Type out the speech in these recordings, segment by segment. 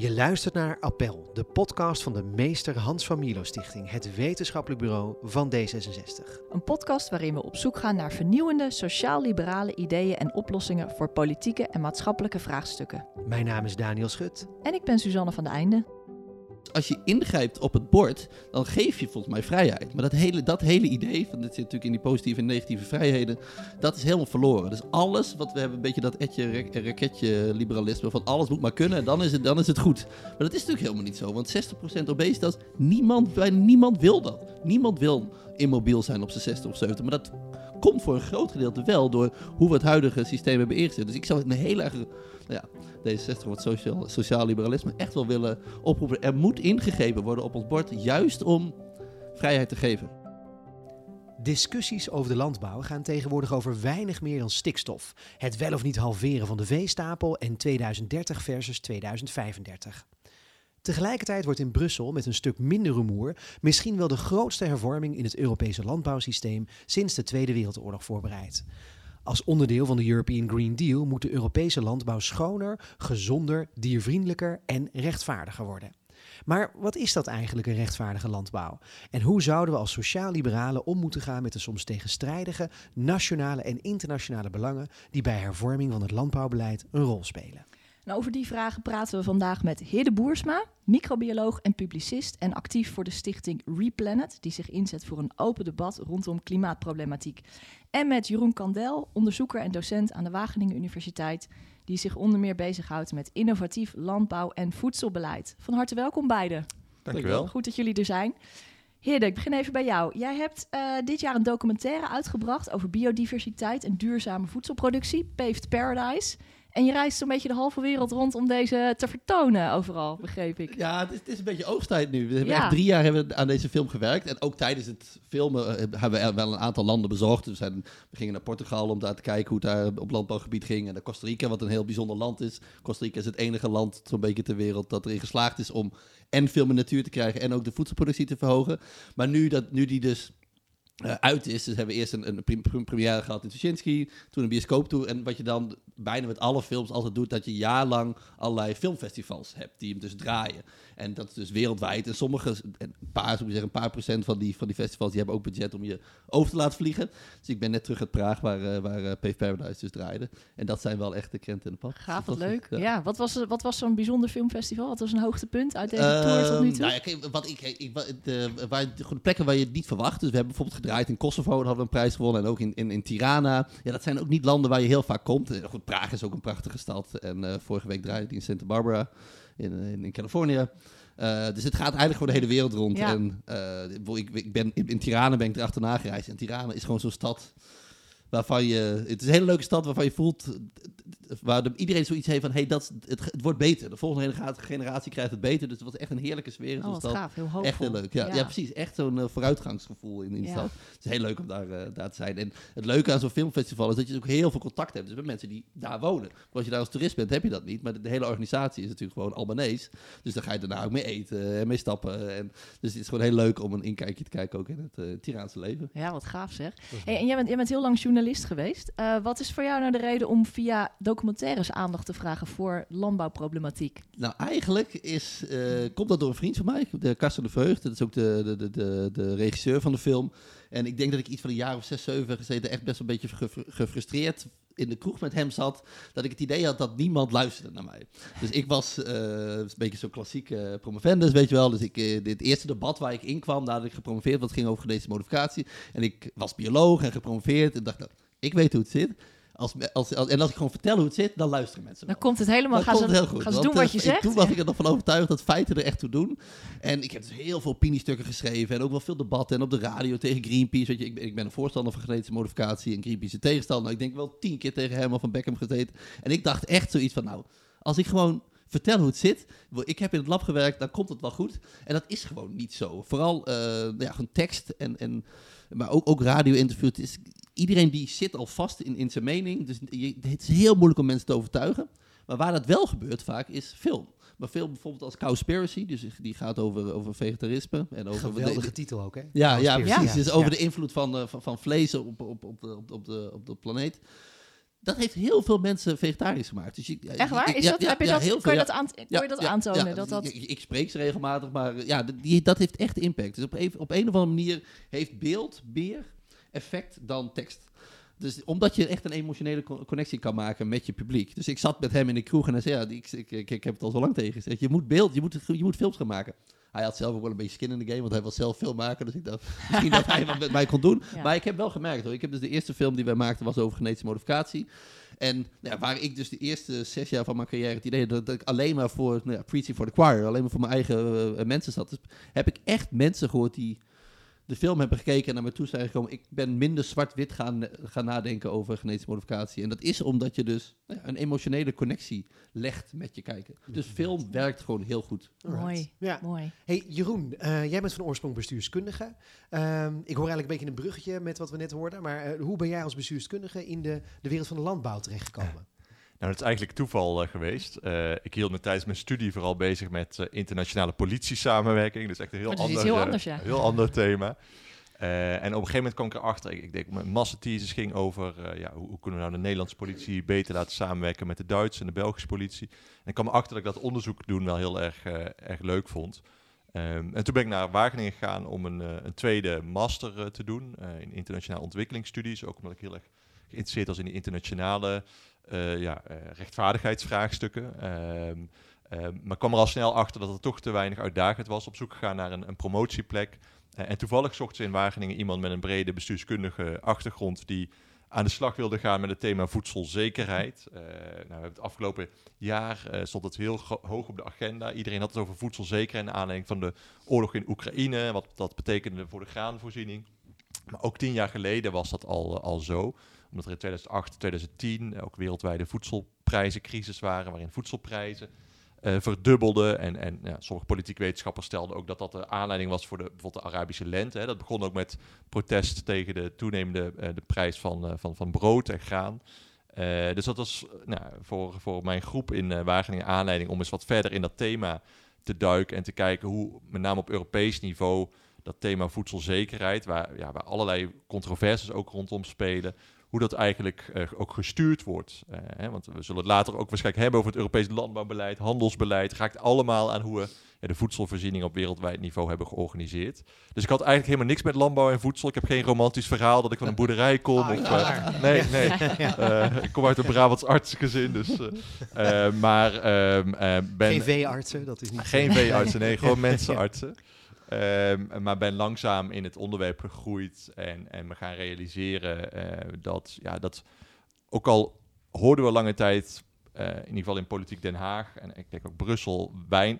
Je luistert naar Appel, de podcast van de Meester Hans van Milo Stichting, het wetenschappelijk bureau van D66. Een podcast waarin we op zoek gaan naar vernieuwende sociaal-liberale ideeën en oplossingen voor politieke en maatschappelijke vraagstukken. Mijn naam is Daniel Schut. En ik ben Suzanne van de Einde. Als je ingrijpt op het bord, dan geef je volgens mij vrijheid. Maar dat hele, dat hele idee, van dit zit natuurlijk in die positieve en negatieve vrijheden, dat is helemaal verloren. Dus alles wat we hebben, een beetje dat etje, raketje liberalisme, van alles moet maar kunnen, dan is het, dan is het goed. Maar dat is natuurlijk helemaal niet zo, want 60% obesitas, niemand, bijna niemand wil dat. Niemand wil immobiel zijn op zijn 60 of 70, maar dat komt voor een groot gedeelte wel door hoe we het huidige systeem hebben ingezet. Dus ik zou een heel erg, nou ja, D66 wat sociaal, sociaal liberalisme echt wel willen oproepen. Er moet ingegrepen worden op ons bord, juist om vrijheid te geven. Discussies over de landbouw gaan tegenwoordig over weinig meer dan stikstof. Het wel of niet halveren van de veestapel en 2030 versus 2035. Tegelijkertijd wordt in Brussel met een stuk minder rumoer misschien wel de grootste hervorming in het Europese landbouwsysteem sinds de Tweede Wereldoorlog voorbereid. Als onderdeel van de European Green Deal moet de Europese landbouw schoner, gezonder, diervriendelijker en rechtvaardiger worden. Maar wat is dat eigenlijk, een rechtvaardige landbouw? En hoe zouden we als sociaal-liberalen om moeten gaan met de soms tegenstrijdige nationale en internationale belangen die bij hervorming van het landbouwbeleid een rol spelen? Nou, over die vragen praten we vandaag met Hidde Boersma, microbioloog en publicist en actief voor de stichting Replanet, die zich inzet voor een open debat rondom klimaatproblematiek. En met Jeroen Kandel, onderzoeker en docent aan de Wageningen Universiteit, die zich onder meer bezighoudt met innovatief landbouw- en voedselbeleid. Van harte welkom beiden. Dankjewel. Goed dat jullie er zijn. Heerde, ik begin even bij jou. Jij hebt uh, dit jaar een documentaire uitgebracht over biodiversiteit en duurzame voedselproductie, Paved Paradise. En je reist zo'n beetje de halve wereld rond om deze te vertonen overal, begreep ik. Ja, het is, het is een beetje oogsttijd nu. We hebben echt drie jaar hebben we aan deze film gewerkt. En ook tijdens het filmen eh, hebben we wel een aantal landen bezocht. We, zijn, we gingen naar Portugal om daar te kijken hoe het daar op landbouwgebied ging. En naar Costa Rica, wat een heel bijzonder land is. Costa Rica is het enige land zo'n beetje ter wereld dat erin geslaagd is om en film en natuur te krijgen en ook de voedselproductie te verhogen. Maar nu, dat, nu die dus uh, uit is. Dus hebben we eerst een, een première gehad in Tuschinski, toen een bioscooptour. En wat je dan bijna met alle films altijd doet, dat je jaarlang allerlei filmfestivals hebt die hem dus draaien. En dat is dus wereldwijd. En sommige, een paar, zou zeggen, een paar procent van die, van die festivals, die hebben ook budget om je over te laten vliegen. Dus ik ben net terug uit Praag, waar, uh, waar uh, Pave Paradise dus draaide. En dat zijn wel echt de krenten in de pad. Gaaf, wat leuk. Ja. wat was, wat was zo'n bijzonder filmfestival? Wat was een hoogtepunt uit deze tour tot nu toe? Nou ja, wat ik, ik, de, waar, de plekken waar je het niet verwacht. Dus we hebben bijvoorbeeld gedraaid in Kosovo, daar hadden we een prijs gewonnen. En ook in, in, in Tirana. Ja, dat zijn ook niet landen waar je heel vaak komt. Goed, Praag is ook een prachtige stad. En uh, vorige week draaide ik in Santa Barbara in, in, in Californië. Uh, dus het gaat eigenlijk voor de hele wereld rond. Ja. En uh, ik, ik, ben, in, in Tirana ben ik erachterna gereisd. En Tirana is gewoon zo'n stad waarvan je... Het is een hele leuke stad waarvan je voelt waar de, iedereen zoiets heeft van, hey, dat, het, het wordt beter. De volgende generatie krijgt het beter. Dus het was echt een heerlijke sfeer. Oh, wat gaaf, heel hoopvol. Echt heel leuk. Ja, ja. ja precies. Echt zo'n uh, vooruitgangsgevoel in, in de ja. stad. Het is heel leuk om daar, uh, daar te zijn. En het leuke aan zo'n filmfestival is dat je ook heel veel contact hebt. Dus met mensen die daar wonen. Maar als je daar als toerist bent, heb je dat niet. Maar de, de hele organisatie is natuurlijk gewoon Albanees. Dus daar ga je daarna ook mee eten en mee stappen. En, dus het is gewoon heel leuk om een inkijkje te kijken ook in het uh, Tiraanse leven. Ja, wat gaaf zeg. Hey, en jij bent, jij bent heel lang journalist geweest. wat is voor jou nou de reden om via documentaires aandacht te vragen voor landbouwproblematiek? Nou, eigenlijk is, uh, komt dat door een vriend van mij, de Karsten de Vreugd. Dat is ook de, de, de, de, regisseur van de film. En ik denk dat ik iets van een jaar of zes, zeven gezeten echt best een beetje gefrustreerd in de kroeg met hem zat, dat ik het idee had dat niemand luisterde naar mij. Dus ik was uh, een beetje zo'n klassieke promovendus, weet je wel. Dus ik, uh, dit eerste debat waar ik in kwam, had ik gepromoveerd, wat ging over genetische modificatie. En ik was bioloog en gepromoveerd en dacht, nou, ik weet hoe het zit. Als, als, als, en als ik gewoon vertel hoe het zit, dan luisteren mensen. Dan komt het helemaal. gaan ze, het heel goed. Gaan ze doen wat je zegt. Toen was ik er nog van overtuigd dat feiten er echt toe doen. En ik heb dus heel veel opiniestukken geschreven. En ook wel veel debatten. En op de radio tegen Greenpeace. Weet je, ik, ben, ik ben een voorstander van genetische modificatie. En Greenpeace een tegenstander. Nou, ik denk wel tien keer tegen Herman van Beckham gezeten. En ik dacht echt zoiets van, nou, als ik gewoon vertel hoe het zit. Ik heb in het lab gewerkt, dan komt het wel goed. En dat is gewoon niet zo. Vooral uh, ja, gewoon tekst en, en maar ook, ook radio-interviews iedereen die zit al vast in, in zijn mening. Dus je, het is heel moeilijk om mensen te overtuigen. Maar waar dat wel gebeurt vaak is film. Maar film bijvoorbeeld als Cowspiracy, dus die gaat over, over vegetarisme. En over Geweldige de, titel ook, hè? Ja, ja precies. Ja. Dus over de invloed van, uh, van, van, vlees op, op, op, de, op, de, op de planeet. Dat heeft heel veel mensen vegetarisch gemaakt. Dus ik, Echt waar? Is dat, heb je dat, heel je dat, aan, je dat aantonen? dat dat... Ik, ik, spreek ze regelmatig, maar ja, die, dat heeft echt impact. Dus op een, op een of andere manier heeft beeld meer effect dan tekst. Dus omdat je echt een emotionele connectie kan maken met je publiek. Dus ik zat met hem in de kroeg en hij zei, ja, ik, ik, ik, ik heb het al zo lang tegen gezegd. Je moet beeld, je moet, je moet films gaan maken. Hij had zelf ook wel een beetje skin in de game, want hij was zelf filmmaker. Dus ik dacht misschien dat hij wat met mij kon doen. Maar ik heb wel gemerkt hoor. Ik heb dus de eerste film die wij maakten was over genetische modificatie. En nou ja, waar ik dus de eerste zes jaar van mijn carrière het idee dat, dat ik alleen maar voor nou ja, Preaching for the Choir, alleen maar voor mijn eigen uh, mensen zat. Dus heb ik echt mensen gehoord die de film hebben gekeken en naar me toe zijn gekomen. Ik ben minder zwart-wit gaan, gaan nadenken over genetische modificatie. En dat is omdat je dus nou ja, een emotionele connectie legt met je kijken. Dus film werkt gewoon heel goed. Mooi, ja. mooi. Hey Jeroen, uh, jij bent van oorsprong bestuurskundige. Uh, ik hoor eigenlijk een beetje een bruggetje met wat we net hoorden. Maar uh, hoe ben jij als bestuurskundige in de, de wereld van de landbouw terechtgekomen? Nou, dat is eigenlijk toeval uh, geweest. Uh, ik hield me tijdens mijn studie vooral bezig met uh, internationale politie-samenwerking. Dus echt een heel, ander, heel, anders, ja. heel ander thema. en op een gegeven moment kwam ik erachter, ik, ik denk, mijn massathesis ging over ja, hoe, hoe, kunnen we nou de Nederlandse politie beter laten samenwerken met de Duitse en de Belgische politie. En ik kwam erachter dat ik dat onderzoek doen wel heel erg, erg leuk vond. Um, en toen ben ik naar Wageningen gegaan om een, een tweede master te doen in internationale ontwikkelingsstudies. Ook omdat ik heel erg geïnteresseerd was in die internationale ja, uh, rechtvaardigheidsvraagstukken. Um, um, maar kwam er al snel achter dat het toch te weinig uitdagend was. Op zoek gegaan naar een, een promotieplek. Uh, en toevallig zocht ze in Wageningen iemand met een brede bestuurskundige achtergrond die aan de slag wilde gaan met het thema voedselzekerheid. Uh, nou, het afgelopen jaar stond het heel hoog op de agenda. Iedereen had het over voedselzekerheid in aanleiding van de oorlog in Oekraïne, wat dat betekende voor de graanvoorziening. Maar ook tien jaar geleden was dat al, al zo omdat er in 2008, 2010 ook wereldwijde voedselprijzencrisis waren, waarin voedselprijzen uh, verdubbelden. En, en ja, sommige politiek wetenschappers stelden ook dat dat de aanleiding was voor de, bijvoorbeeld de Arabische lente. Hè. Dat begon ook met protest tegen de toenemende uh, de prijs van, uh, van, van brood en graan. dus dat was nou, voor, voor mijn groep in Wageningen aanleiding om eens wat verder in dat thema te duiken en te kijken hoe met name op Europees niveau dat thema voedselzekerheid, waar, ja, waar allerlei controversies ook rondom spelen, hoe dat eigenlijk uh, ook gestuurd wordt. Uh, hè, want we zullen het later ook waarschijnlijk hebben over het Europees landbouwbeleid, handelsbeleid. Raakt allemaal aan hoe we ja, de voedselvoorziening op wereldwijd niveau hebben georganiseerd. Dus ik had eigenlijk helemaal niks met landbouw en voedsel. Ik heb geen romantisch verhaal dat ik van een boerderij kom. Oh, of, uh, nee, nee. ik kom uit een Brabants artsgezin. Dus, maar ehm, ben... Geen veeartsen, dat is niet... Geen veeartsen, nee, gewoon mensenartsen. Um, maar ben langzaam in het onderwerp gegroeid en, en me gaan realiseren uh, dat, ja, dat ook al hoorden we lange tijd, uh, in ieder geval in politiek Den Haag en ik denk ook Brussel,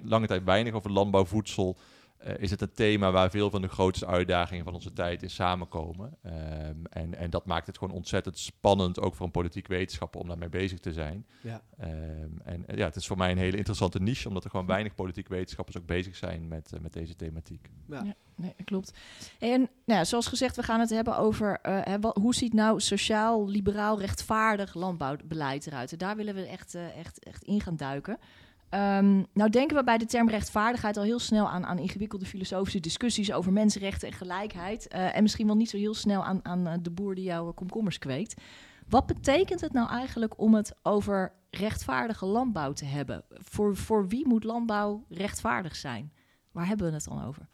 lange tijd weinig over landbouw, voedsel uh, is het een thema waar veel van de grootste uitdagingen van onze tijd in samenkomen. Um, en, en dat maakt het gewoon ontzettend spannend, ook voor een politiek wetenschapper, om daarmee bezig te zijn. Ja. Um, en ja, het is voor mij een hele interessante niche, omdat er gewoon weinig politiek wetenschappers ook bezig zijn met, uh, met deze thematiek. Ja. ja nee, klopt. En nou, zoals gezegd, we gaan het hebben over uh, wat, hoe ziet nou sociaal, liberaal, rechtvaardig landbouwbeleid eruit. En daar willen we echt, echt, echt in gaan duiken. Um, nou denken we bij de term rechtvaardigheid al heel snel aan, aan ingewikkelde filosofische discussies over mensenrechten en gelijkheid. Uh, en misschien wel niet zo heel snel aan, aan uh, de boer die jouw komkommers kweekt. Wat betekent het nou eigenlijk om het over rechtvaardige landbouw te hebben? Voor, voor wie moet landbouw rechtvaardig zijn? Waar hebben we het dan over?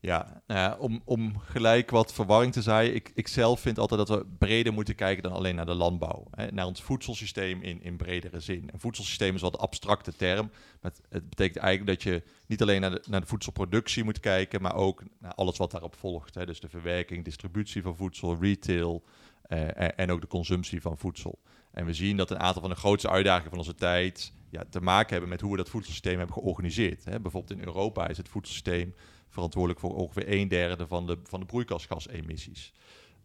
Ja, nou ja, om, om gelijk wat verwarring te zaaien. Ik, ik zelf vind altijd dat we breder moeten kijken dan alleen naar de landbouw. Hè, naar ons voedselsysteem in, in bredere zin. Een voedselsysteem is wat een abstracte term. Maar het, betekent eigenlijk dat je niet alleen naar de, naar de voedselproductie moet kijken, maar ook naar alles wat daarop volgt. Hè. Dus de verwerking, distributie van voedsel, retail uh, en ook de consumptie van voedsel. En we zien dat een aantal van de grootste uitdagingen van onze tijd ja, te maken hebben met hoe we dat voedselsysteem hebben georganiseerd. Hè. Bijvoorbeeld in Europa is het voedselsysteem verantwoordelijk voor ongeveer een derde van de, van de broeikasgasemissies.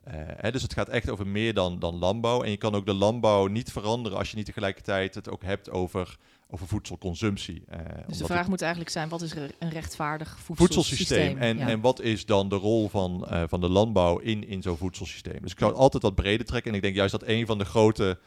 Uh, hè, dus het gaat echt over meer dan, dan landbouw. En je kan ook de landbouw niet veranderen als je niet tegelijkertijd het ook hebt over, over voedselconsumptie. Uh, dus de vraag moet eigenlijk zijn, wat is een rechtvaardig voedselsysteem? En, en wat is dan de rol van, uh, van de landbouw in, in zo'n voedselsysteem? Dus ik zou altijd wat breder trekken. En ik denk juist dat een van de grote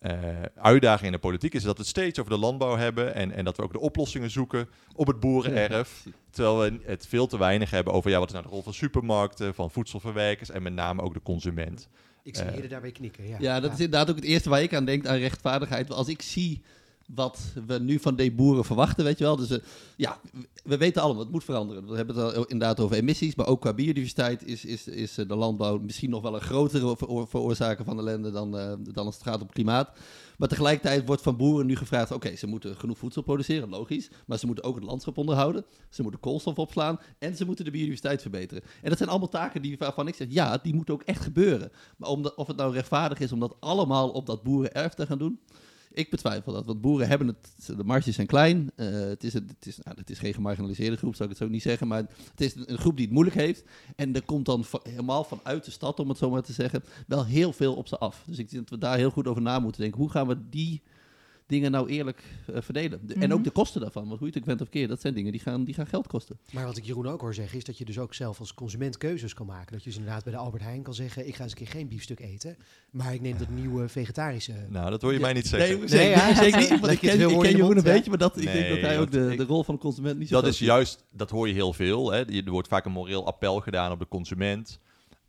uh, uitdaging in de politiek is dat we het steeds over de landbouw hebben en, en dat we ook de oplossingen zoeken op het boerenerf. Terwijl we het veel te weinig hebben over ja, wat is nou de rol van supermarkten, van voedselverwerkers en met name ook de consument. Ik zie je daarbij knikken, ja. Ja, dat is inderdaad ook het eerste waar ik aan denk, aan rechtvaardigheid. Als ik zie wat we nu van de boeren verwachten, weet je wel. Dus uh, ja, we weten allemaal, het moet veranderen. We hebben het al inderdaad over emissies, maar ook qua biodiversiteit is, is, is de landbouw misschien nog wel een grotere veroorzaker van ellende dan, uh, dan als het gaat om klimaat. Maar tegelijkertijd wordt van boeren nu gevraagd: oké, ze moeten genoeg voedsel produceren, logisch. Maar ze moeten ook het landschap onderhouden. Ze moeten koolstof opslaan. En ze moeten de biodiversiteit verbeteren. En dat zijn allemaal taken die, waarvan ik zeg: ja, die moeten ook echt gebeuren. Maar of het nou rechtvaardig is om dat allemaal op dat boerenerf te gaan doen. Ik betwijfel dat, want boeren hebben het, de marges zijn klein. Uh, het, is, het, is, nou, het is geen gemarginaliseerde groep, zou ik het zo niet zeggen, maar het is een groep die het moeilijk heeft. En er komt dan helemaal vanuit de stad, om het zo maar te zeggen, wel heel veel op ze af. Dus ik denk dat we daar heel goed over na moeten denken. Hoe gaan we die dingen nou eerlijk uh, verdelen. En ook mhm. de kosten daarvan. Want hoe je het ook bent of keer, dat zijn dingen die gaan, die gaan geld kosten. Maar wat ik Jeroen ook hoor zeggen, is dat je dus ook zelf als consument keuzes kan maken. Dat je dus inderdaad bij de Albert Heijn kan zeggen, ik ga eens een keer geen biefstuk eten, maar ik neem dat nieuwe vegetarische... Nou, dat hoor je mij niet zeggen. Nee, nee, ja, zeker niet. Want ik ken, ik ken Jeroen een beetje, maar dat, ik denk dat hij ook de, de rol van de consument niet zo Dat is juist, dat hoor je heel veel. Hè. Er wordt vaak een moreel appel gedaan op de consument.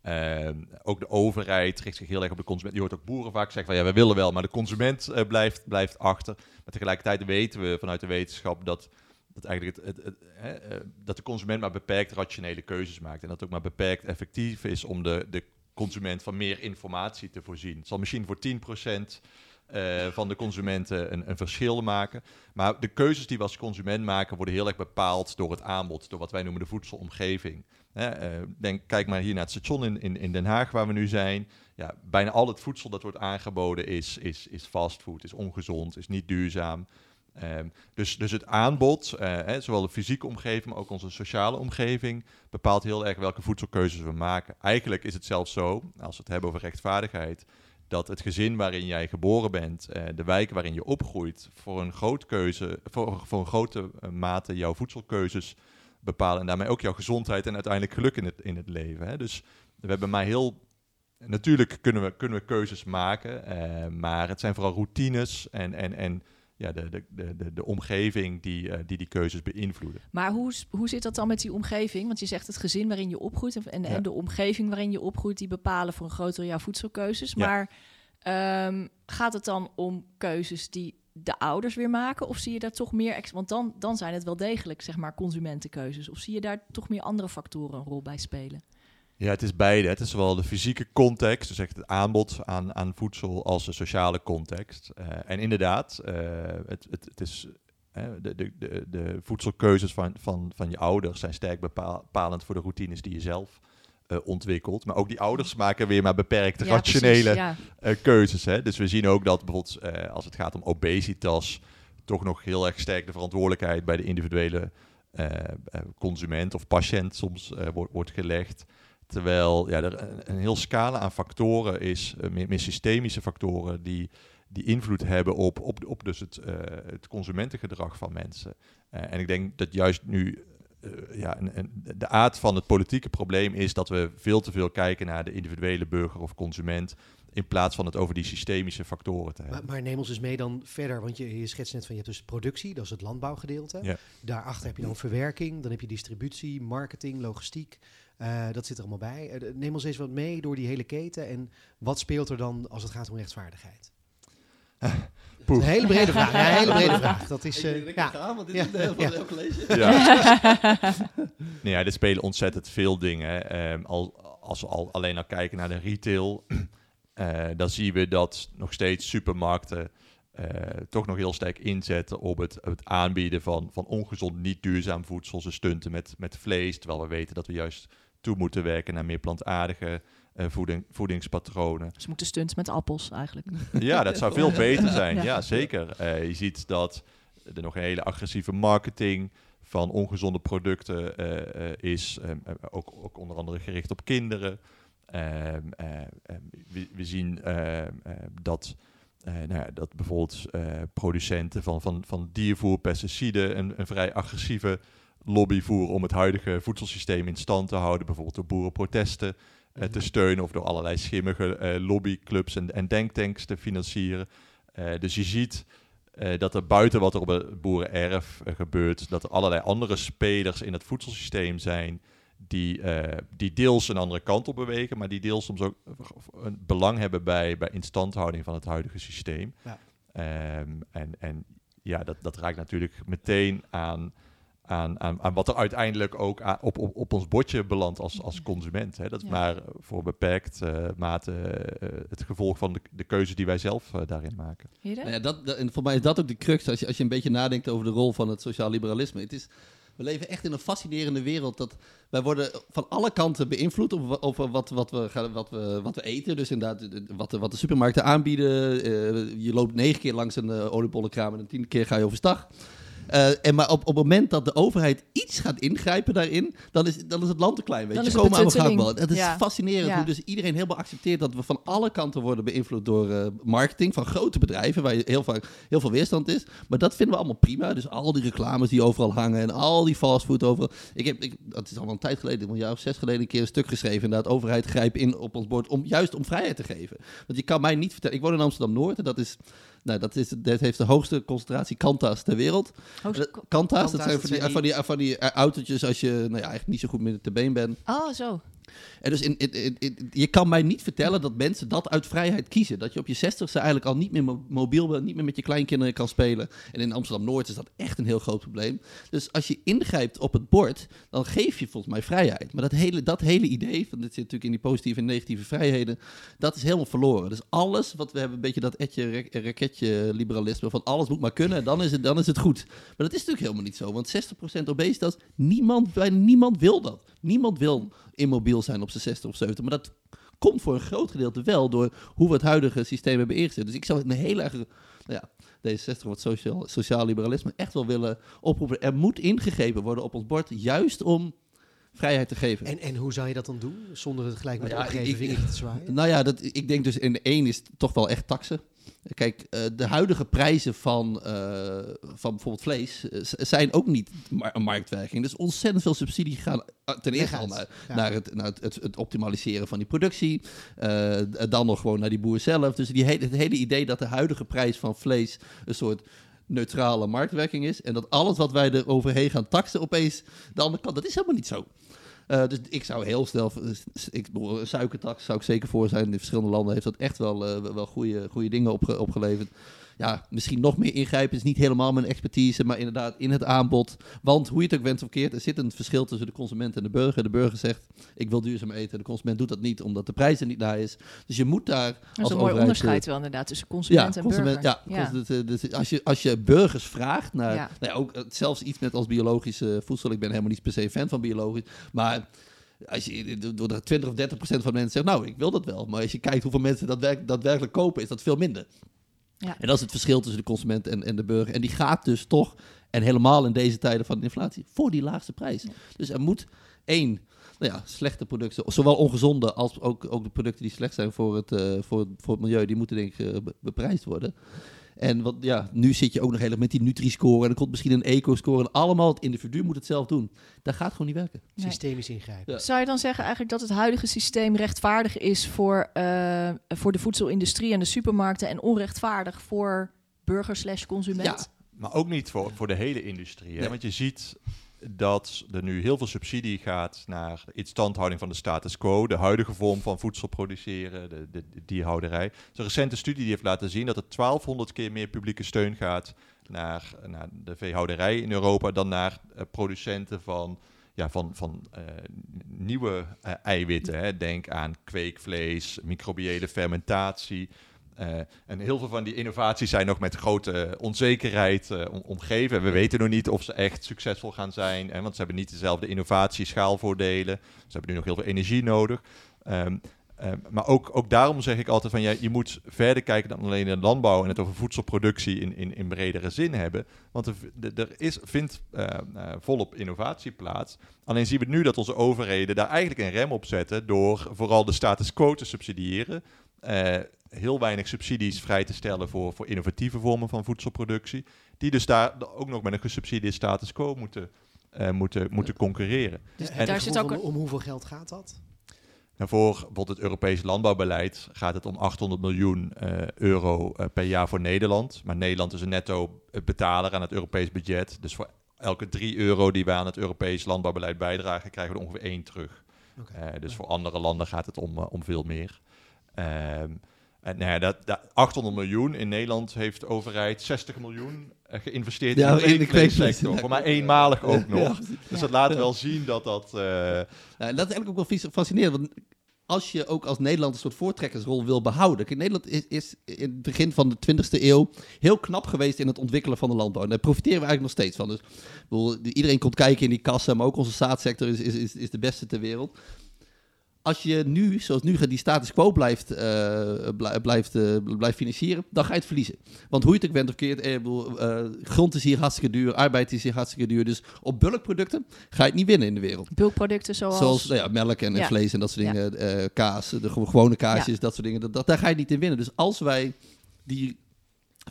Ehm, ook de overheid richt zich heel erg op de consument. Je hoort ook boeren vaak zeggen van ja, we willen wel, maar de consument uh, blijft, blijft achter. Maar tegelijkertijd weten we vanuit de wetenschap dat, dat, eigenlijk het, het, het uh, dat de consument maar beperkt rationele keuzes maakt. En dat het ook maar beperkt effectief is om de, de consument van meer informatie te voorzien. Het zal misschien voor 10% uh, van de consumenten een, een, verschil maken. Maar de keuzes die we als consument maken worden heel erg bepaald door het aanbod, door wat wij noemen de voedselomgeving. Uh, denk, kijk maar hier naar het station in, in, Den Haag waar we nu zijn. Ja, bijna al het voedsel dat wordt aangeboden is, is, is fastfood, is ongezond, is niet duurzaam. Um, dus, dus het aanbod, hè, zowel de fysieke omgeving, maar ook onze sociale omgeving, bepaalt heel erg welke voedselkeuzes we maken. Eigenlijk is het zelfs zo, als we het hebben over rechtvaardigheid, dat het gezin waarin jij geboren bent, uh, de wijk waarin je opgroeit, voor een, keuze, voor een grote mate jouw voedselkeuzes bepalen. En daarmee ook jouw gezondheid en uiteindelijk geluk in het, in het leven. Hè. Dus we hebben maar heel. Natuurlijk kunnen we, kunnen we keuzes maken, uh, maar het zijn vooral routines en, en, en ja, de, de, de, de omgeving die, uh, die die keuzes beïnvloeden. Maar hoe, hoe zit dat dan met die omgeving? Want je zegt het gezin waarin je opgroeit en, en, de omgeving waarin je opgroeit, die bepalen voor een groot deel jouw voedselkeuzes. Maar um, gaat het dan om keuzes die de ouders weer maken? Of zie je daar toch meer... Want dan, dan zijn het wel degelijk, zeg maar, consumentenkeuzes. Of zie je daar toch meer andere factoren een rol bij spelen? Ja, het is beide. Het is zowel de fysieke context, dus echt het aanbod aan, aan voedsel, als de sociale context. Uh, en inderdaad, uh, het, het, het, is, uh, de, de, de, de, voedselkeuzes van, van, van je ouders zijn sterk bepalend voor de routines die je zelf uh, ontwikkeld. Maar ook die ouders maken weer maar beperkte rationele ja. uh, keuzes. Hè? Dus we zien ook dat bijvoorbeeld uh, als het gaat om obesitas, toch nog heel erg sterk de verantwoordelijkheid bij de individuele consument of patiënt soms wordt, wordt gelegd. Terwijl ja, er een, een, heel scala aan factoren is, meer, meer, systemische factoren, die, die invloed hebben op, op, op dus het, het consumentengedrag van mensen. en ik denk dat juist nu uh, ja, en, en, de aard van het politieke probleem is dat we veel te veel kijken naar de individuele burger of consument. In plaats van het over die systemische factoren te hebben. Maar, maar neem ons eens mee dan verder. Want je, je schetst net van je hebt dus productie, dat is het landbouwgedeelte. Ja. Daarachter heb je dan verwerking, dan heb je distributie, marketing, logistiek. Uh, dat zit er allemaal bij. Uh, neem ons eens wat mee door die hele keten. En wat speelt er dan als het gaat om Een hele brede vraag. Ja, een hele brede vraag. Dat is. Uh, ja. Gaan, want dit ja. is ja. college. Ja. nee, ja, er spelen ontzettend veel dingen. Um, al, als we al alleen al kijken naar de retail, uh, dan zien we dat nog steeds supermarkten uh, toch nog heel sterk inzetten op het, het aanbieden van, van ongezond, niet duurzaam voedsel. Ze stunten met, met vlees, terwijl we weten dat we juist toe moeten werken naar meer plantaardige uh, voeding, voedingspatronen. Ze moeten stunten met appels eigenlijk. Ja, dat zou veel beter zijn. Ja, zeker. Uh, je ziet dat er nog een hele agressieve marketing van ongezonde producten uh, is. Um, ook, ook, onder andere gericht op kinderen. Um, we, we, zien dat, nou ja, dat bijvoorbeeld producenten van, van, van diervoer, pesticiden een, een vrij agressieve lobby voeren om het huidige voedselsysteem in stand te houden. Bijvoorbeeld door boerenprotesten. Eh, te steunen of door allerlei schimmige uh, lobbyclubs en, en denktanks te financieren. Uh, dus je ziet dat er buiten wat er op het boerenerf gebeurt, dat er allerlei andere spelers in het voedselsysteem zijn die, uh, die deels een andere kant op bewegen, maar die deels soms ook een belang hebben bij, bij instandhouding van het huidige systeem. Ja. Um, en, en ja, dat, dat raakt natuurlijk meteen aan, aan, aan, aan wat er uiteindelijk ook op, op, op ons bordje belandt als, als consument. Hè. Dat is maar voor beperkt uh, mate uh, het gevolg van de, de keuze die wij zelf uh, daarin maken. Nou ja, dat, dat, en voor mij is dat ook de crux als je, als je een beetje nadenkt over de rol van het sociaal liberalisme. Het is we leven echt in een fascinerende wereld. Dat wij worden van alle kanten beïnvloed over wat, wat, we, gaan, wat, we, wat we eten. Dus inderdaad, wat de, wat de supermarkten aanbieden. Uh, je loopt negen keer langs een uh, oliebollenkraam en een tien keer ga je overstag. Uh, en maar op, op het moment dat de overheid iets gaat ingrijpen daarin, dan is, dan is het land te klein. Weet je, ze komen aan Het is fascinerend ja. hoe dus iedereen helemaal accepteert dat we van alle kanten worden beïnvloed door uh, marketing van grote bedrijven, waar heel, vaak, heel veel weerstand is. Maar dat vinden we allemaal prima. Dus al die reclames die overal hangen en al die fastfood overal. Ik heb, ik, dat is al een tijd geleden, een jaar of zes geleden, een keer een stuk geschreven. Inderdaad, overheid grijpt in op ons bord om juist om vrijheid te geven. Want je kan mij niet vertellen. Ik woon in Amsterdam Noord en dat is nou, dat, is, dat heeft de hoogste concentratie kanta's ter wereld. Hoogste, kanta's, dat zijn van die, van die, van die autootjes als je nou ja, eigenlijk niet zo goed met de been bent. Oh, zo. En dus in, je kan mij niet vertellen dat mensen dat uit vrijheid kiezen. Dat je op je zestigste eigenlijk al niet meer mobiel bent, niet meer met je kleinkinderen kan spelen. En in Amsterdam-Noord is dat echt een heel groot probleem. Dus als je ingrijpt op het bord, dan geef je volgens mij vrijheid. Maar dat hele, dat hele idee, van dit zit natuurlijk in die positieve en negatieve vrijheden, dat is helemaal verloren. Dus alles wat we hebben, een beetje dat etje, raketje liberalisme, van alles moet maar kunnen, dan is het, dan is het goed. Maar dat is natuurlijk helemaal niet zo, want 60% obesitas, niemand, bijna niemand wil dat. Niemand wil immobiel zijn op zijn 60 of 70. Maar dat komt voor een groot gedeelte wel door hoe we het huidige systeem hebben ingezet. Dus ik zou een hele erg, nou ja, D66 wat sociaal, sociaal liberalisme echt wel willen oproepen. Er moet ingegrepen worden op ons bord, juist om vrijheid te geven. En, en hoe zou je dat dan doen, zonder het gelijk met nou ja, opgeven vingertje te zwaaien? Nou ja, dat, ik denk dus in de één is toch wel echt taxen. Kijk, uh, de huidige prijzen van, uh, van bijvoorbeeld vlees uh, zijn ook niet een marktwerking. Dus ontzettend veel subsidie gaan ten eerste al naar, ja. naar, het, naar het, het, optimaliseren van die productie. dan nog gewoon naar die boer zelf. Dus die hele, het hele idee dat de huidige prijs van vlees een soort neutrale marktwerking is. En dat alles wat wij er overheen gaan taxen opeens de andere kant, dat is helemaal niet zo. Uh, dus ik zou heel snel, ik, suikertax zou ik zeker voor zijn. In verschillende landen heeft dat echt wel, uh, wel goede, goede dingen opge opgeleverd. Ja, misschien nog meer ingrijpen is niet helemaal mijn expertise, maar inderdaad in het aanbod. Want hoe je het ook went of keert, er zit een verschil tussen de consument en de burger. De burger zegt, ik wil duurzaam eten. De consument doet dat niet, omdat de prijs er niet naar is. Dus je moet daar Dat is een mooi onderscheid wel inderdaad tussen consument en burger. Ja, ja. Dus, dus, als, je, als je burgers vraagt naar, ja. nou ja, ook zelfs iets met als biologische voedsel. Ik ben helemaal niet per se fan van biologisch, maar als je door de 20 of 30 procent van mensen zegt, nou, ik wil dat wel. Maar als je kijkt hoeveel mensen dat werk, daadwerkelijk kopen, is dat veel minder. Ja. En dat is het verschil tussen de consument en, en de burger. En die gaat dus toch, en helemaal in deze tijden van de inflatie, voor die laagste prijs. Dus er moet één, nou ja, slechte producten, zowel ongezonde als ook, ook de producten die slecht zijn voor het, uh, voor, voor het milieu, die moeten denk ik uh, beprijsd worden. En wat, ja, nu zit je ook nog heel erg met die Nutri-score en er komt misschien een eco-score. En allemaal het individu moet het zelf doen. Dat gaat gewoon niet werken. Systemisch ingrijpen. Zou je dan zeggen eigenlijk dat het huidige systeem rechtvaardig is voor, uh, voor de voedselindustrie en de supermarkten en onrechtvaardig voor burger slash consument? Ja, maar ook niet voor, voor de hele industrie. Hè? Want je ziet dat er nu heel veel subsidie gaat naar de instandhouding van de status quo, de huidige vorm van voedsel produceren, de, de, de dierhouderij. Er een recente studie die heeft laten zien dat er 1200 keer meer publieke steun gaat naar, naar de veehouderij in Europa dan naar uh, producenten van, ja, van, van uh, nieuwe uh, eiwitten. Hè. Denk aan kweekvlees, microbiële fermentatie. Uh, en heel veel van die innovaties zijn nog met grote onzekerheid uh, omgeven. We weten nog niet of ze echt succesvol gaan zijn, hè, want ze hebben niet dezelfde innovatieschaalvoordelen. Ze hebben nu nog heel veel energie nodig. Um, um, maar ook, ook daarom zeg ik altijd van ja, je moet verder kijken dan alleen de landbouw en het over voedselproductie in, in, in bredere zin hebben. Want er, er is, vindt uh, volop innovatie plaats. Alleen zien we nu dat onze overheden daar eigenlijk een rem op zetten door vooral de status quo te subsidiëren heel weinig subsidies vrij te stellen voor, voor innovatieve vormen van voedselproductie. Die dus daar ook nog met een gesubsidieerde status quo moeten, uh, moeten, moeten concurreren. Dus en daar zit ook om, om hoeveel geld gaat dat? Nou, voor bijvoorbeeld het Europese landbouwbeleid gaat het om 800 miljoen uh, euro uh, per jaar voor Nederland. Maar Nederland is een netto betaler aan het Europees budget. Dus voor elke 3 euro die we aan het Europees landbouwbeleid bijdragen, krijgen we er ongeveer 1 terug. Eh, dus voor andere landen gaat het om, eh, om veel meer. Ehm, en nou ja, dat, dat 800 miljoen in Nederland heeft de overheid 60 miljoen eh, geïnvesteerd Ja, in de kweeksector. Voor maar eenmalig ook nog. Dus dat laat wel zien dat dat... eh, en dat is eigenlijk ook wel fascinerend. Want als je ook als Nederland een soort voortrekkersrol wil behouden. Kijk, Nederland is, is in het begin van de 20e eeuw heel knap geweest in het ontwikkelen van de landbouw. En daar profiteren we eigenlijk nog steeds van. Dus bedoel, iedereen komt kijken in die kassen, maar ook onze staatssector is, is, is, is de beste ter wereld. Als je nu, zoals nu, die status quo blijft, eh, blij- blijft, eh, blijft financieren, dan ga je het verliezen. Want hoe je het ook bent of keert, eh, eh, grond is hier hartstikke duur, arbeid is hier hartstikke duur. Dus op bulkproducten ga je het niet winnen in de wereld. Bulkproducten zoals... Zoals nou ja, melk en, Ja. vlees en dat soort dingen. kaas, de gew- gewone kaasjes, dat soort dingen. Dat, dat, daar ga je niet in winnen. Dus als wij die,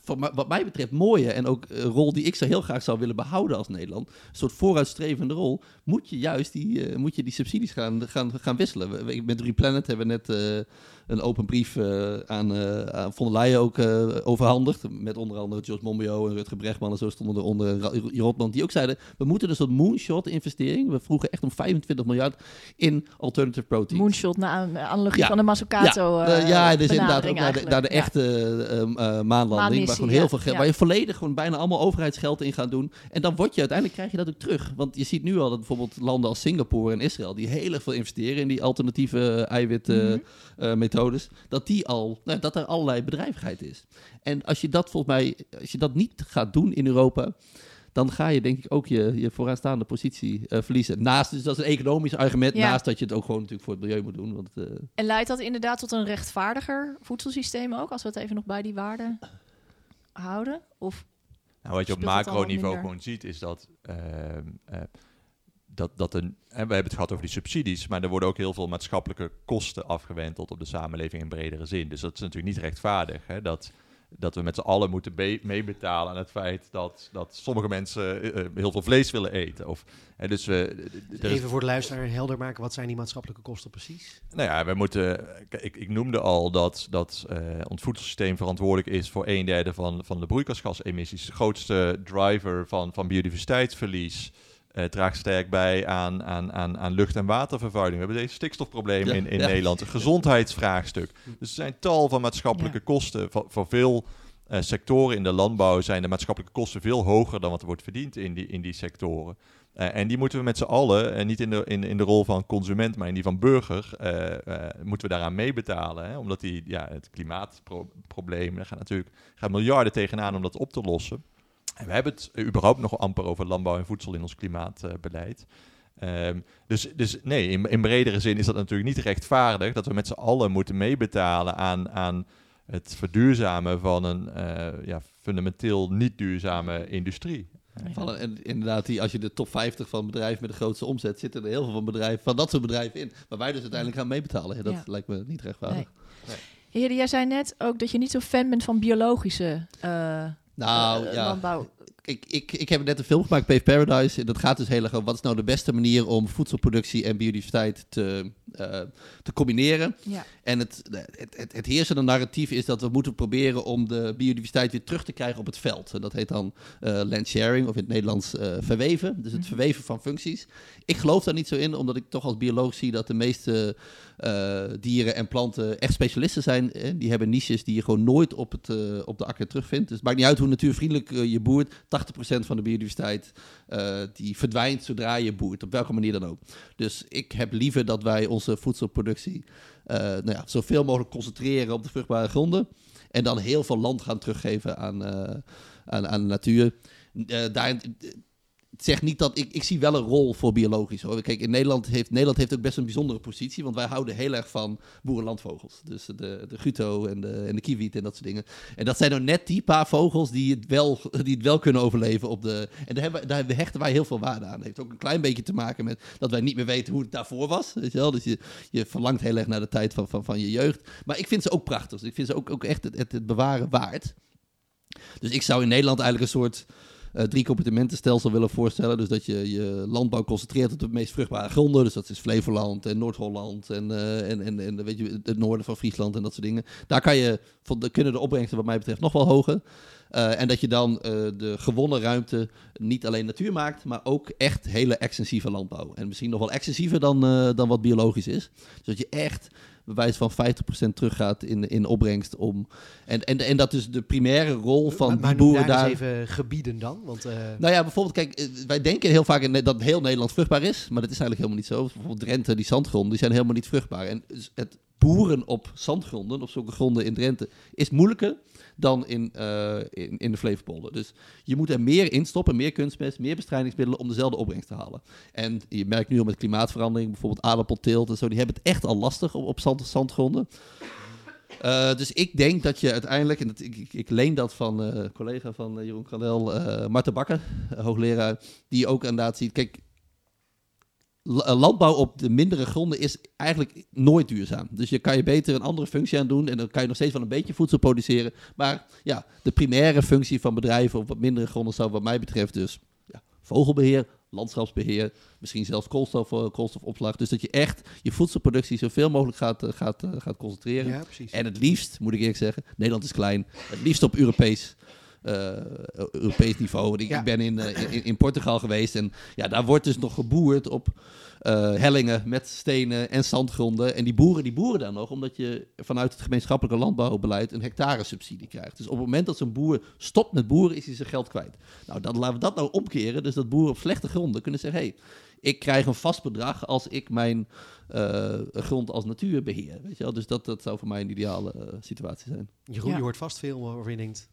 van, wat mij betreft, mooie en ook eh, rol die ik zo heel graag zou willen behouden als Nederland, een soort vooruitstrevende rol, moet je juist die, eh, moet je die subsidies gaan, gaan, gaan wisselen. We- Met Replanet hebben we net eh, een open brief eh, aan, eh aan von der Leyen ook eh, overhandigd. Met onder andere George Monbiot en Rutger Bregman en zo stonden er onder Rotman. Die ook zeiden, we moeten dus een moonshot investering. We vroegen echt om 25 miljard in alternative proteins. Moonshot, na aan- analogie Ja. van de Mazzucato ja, ja, dus inderdaad ook naar de, naar echte eh, eh, maanlanding. Waar gewoon heel veel geld, waar je volledig gewoon bijna allemaal overheidsgeld in gaat doen. En dan word je uiteindelijk krijg je dat ook terug. Want je ziet nu al dat bijvoorbeeld landen als Singapore en Israël, die heel erg veel investeren in die alternatieve eiwitmethodes, Mhm. Methodes, dat die al, nou, dat er allerlei bedrijvigheid is. En als je dat volgens mij, als je dat niet gaat doen in Europa. Dan ga je denk ik ook je, je vooraanstaande positie eh, verliezen. Naast, dus dat is een economisch argument. Ja. Naast dat je het ook gewoon natuurlijk voor het milieu moet doen. Want, eh, En leidt dat inderdaad tot een rechtvaardiger voedselsysteem ook, als we het even nog bij die waarden houden? Of Nou, wat je op macroniveau gewoon ziet, is dat, ehm, eh, dat, dat een, en we hebben het gehad over die subsidies, maar er worden ook heel veel maatschappelijke kosten afgewenteld op de samenleving in bredere zin. Dus dat is natuurlijk niet rechtvaardig. Hè? Dat, dat we met z'n allen moeten be- meebetalen aan het feit dat, dat sommige mensen eh, eh, heel veel vlees willen eten. Of, hè, dus we, Even voor de luisteraar helder maken, wat zijn die maatschappelijke kosten precies? nou ja, we moeten. Ik, ik noemde al dat, dat eh, ons voedselsysteem verantwoordelijk is voor een derde van, van de broeikasgasemissies. De grootste driver van, van biodiversiteitsverlies. Eh, draagt sterk bij aan, aan, aan, aan lucht- en watervervuiling. We hebben deze stikstofprobleem Ja, in, in ja. Nederland, een gezondheidsvraagstuk. Dus er zijn tal van maatschappelijke Ja. kosten. Voor, voor veel eh, sectoren in de landbouw zijn de maatschappelijke kosten veel hoger dan wat er wordt verdiend in die, in die sectoren. Eh, en die moeten we met z'n allen, en niet in de, in, in de rol van consument, maar in die van burger, moeten we daaraan meebetalen. Hè? Omdat die, ja, het klimaatprobleem, daar gaan natuurlijk gaan miljarden tegenaan om dat op te lossen. En we hebben het überhaupt nog amper over landbouw en voedsel in ons klimaatbeleid. Ehm, dus, dus nee, in, in bredere zin is dat natuurlijk niet rechtvaardig dat we met z'n allen moeten meebetalen aan, aan het verduurzamen van een eh, ja, fundamenteel niet duurzame industrie. En inderdaad, die, als je de top 50 van bedrijven met de grootste omzet, zitten er heel veel van, bedrijven, van dat soort bedrijven in. Maar wij dus uiteindelijk gaan meebetalen. Dat Ja. lijkt me niet rechtvaardig. Heerde, jij zei net ook dat je niet zo fan bent van biologische eh, Nou, eh, ja. landbouw. Ik, ik, ik heb net een film gemaakt, Pave Paradise. En dat gaat dus heel erg over wat is nou de beste manier om voedselproductie en biodiversiteit te, eh, te combineren. Ja. En het, het, het, het heersende narratief is dat we moeten proberen om de biodiversiteit weer terug te krijgen op het veld. En dat heet dan eh land sharing, of in het Nederlands eh, verweven. Dus het Mhm. verweven van functies. Ik geloof daar niet zo in, omdat ik toch als bioloog zie dat de meeste dieren en planten echt specialisten zijn. Eh, die hebben niches die je gewoon nooit op, het, op de akker terugvindt. Dus het maakt niet uit hoe natuurvriendelijk je boert. 80% van de biodiversiteit eh, die verdwijnt zodra je boert, op welke manier dan ook. Dus ik heb liever dat wij onze voedselproductie eh, nou ja, zoveel mogelijk concentreren op de vruchtbare gronden. En dan heel veel land gaan teruggeven aan, eh, aan, aan de natuur. Eh zegt niet dat ik, ik zie wel een rol voor biologisch hoor. Kijk, in Nederland heeft Nederland heeft ook best een bijzondere positie, want wij houden heel erg van boerenlandvogels. Dus de, de guto en de, en de kiewiet en dat soort dingen. En dat zijn nou net die paar vogels die het wel, die het wel kunnen overleven op de. En daar, hebben, daar hechten wij heel veel waarde aan. Het heeft ook een klein beetje te maken met dat wij niet meer weten hoe het daarvoor was. Weet je wel? Dus je, je verlangt heel erg naar de tijd van, van, van je jeugd. Maar ik vind ze ook prachtig. Dus ik vind ze ook, ook echt het, het bewaren waard. Dus ik zou in Nederland eigenlijk een soort uh, drie compartimentenstelsel willen voorstellen. Dus dat je je landbouw concentreert op de meest vruchtbare gronden. Dus dat is Flevoland en Noord-Holland en, uh, en, en, en weet je, het noorden van Friesland en dat soort dingen. Daar kan je, kunnen de opbrengsten wat mij betreft nog wel hoger. Uh, en dat je dan de gewonnen ruimte niet alleen natuur maakt, maar ook echt hele extensieve landbouw. En misschien nog wel extensiever dan, dan wat biologisch is. Dus dat je echt bewijs van 50% teruggaat in, in opbrengst om. En, en, en dat is de primaire rol van maar, maar boeren daar. daar. even gebieden dan. Want, uh... Nou ja, bijvoorbeeld, kijk, eh, wij denken heel vaak in, dat heel Nederland vruchtbaar is, maar dat is eigenlijk helemaal niet zo. Bijvoorbeeld Drenthe, die zandgronden, die zijn helemaal niet vruchtbaar. En het boeren op zandgronden, op zulke gronden in Drenthe, is moeilijker dan in, uh, in, in, de Flevopolder. Dus je moet er meer instoppen, meer kunstmest, meer bestrijdingsmiddelen om dezelfde opbrengst te halen. En je merkt nu al met klimaatverandering, bijvoorbeeld aardappelteelt en zo, die hebben het echt al lastig op, op zand, zandgronden. Uh, dus ik denk dat je uiteindelijk, en dat, ik, ik, leen dat van uh, collega van Jeroen Kranel, Marten Bakker, hoogleraar, die ook inderdaad ziet, kijk, landbouw op de mindere gronden is eigenlijk nooit duurzaam. Dus je kan je beter een andere functie aan doen en dan kan je nog steeds wel een beetje voedsel produceren. Maar ja, de primaire functie van bedrijven op wat mindere gronden zou wat mij betreft dus ja, vogelbeheer, landschapsbeheer, misschien zelfs koolstof, koolstofopslag. Dus dat je echt je voedselproductie zoveel mogelijk gaat, gaat, gaat concentreren. Ja, precies. En het liefst, moet ik eerlijk zeggen, Nederland is klein, het liefst op Europees Europees niveau. Ik, Ja. ik ben in, uh, in, in Portugal geweest en ja, daar wordt dus nog geboerd op uh, hellingen met stenen en zandgronden. En die boeren, die boeren daar nog, omdat je vanuit het gemeenschappelijke landbouwbeleid een hectaresubsidie krijgt. Dus op het moment dat zo'n boer stopt met boeren, is hij zijn geld kwijt. Nou, dan laten we dat nou omkeren. Dus dat boeren op slechte gronden kunnen zeggen, hey, ik krijg een vast bedrag als ik mijn uh, grond als natuur beheer. Weet je wel? Dus dat, dat zou voor mij een ideale uh, situatie zijn. Jeroen, Ja. je hoort vast veel waarvan je denkt...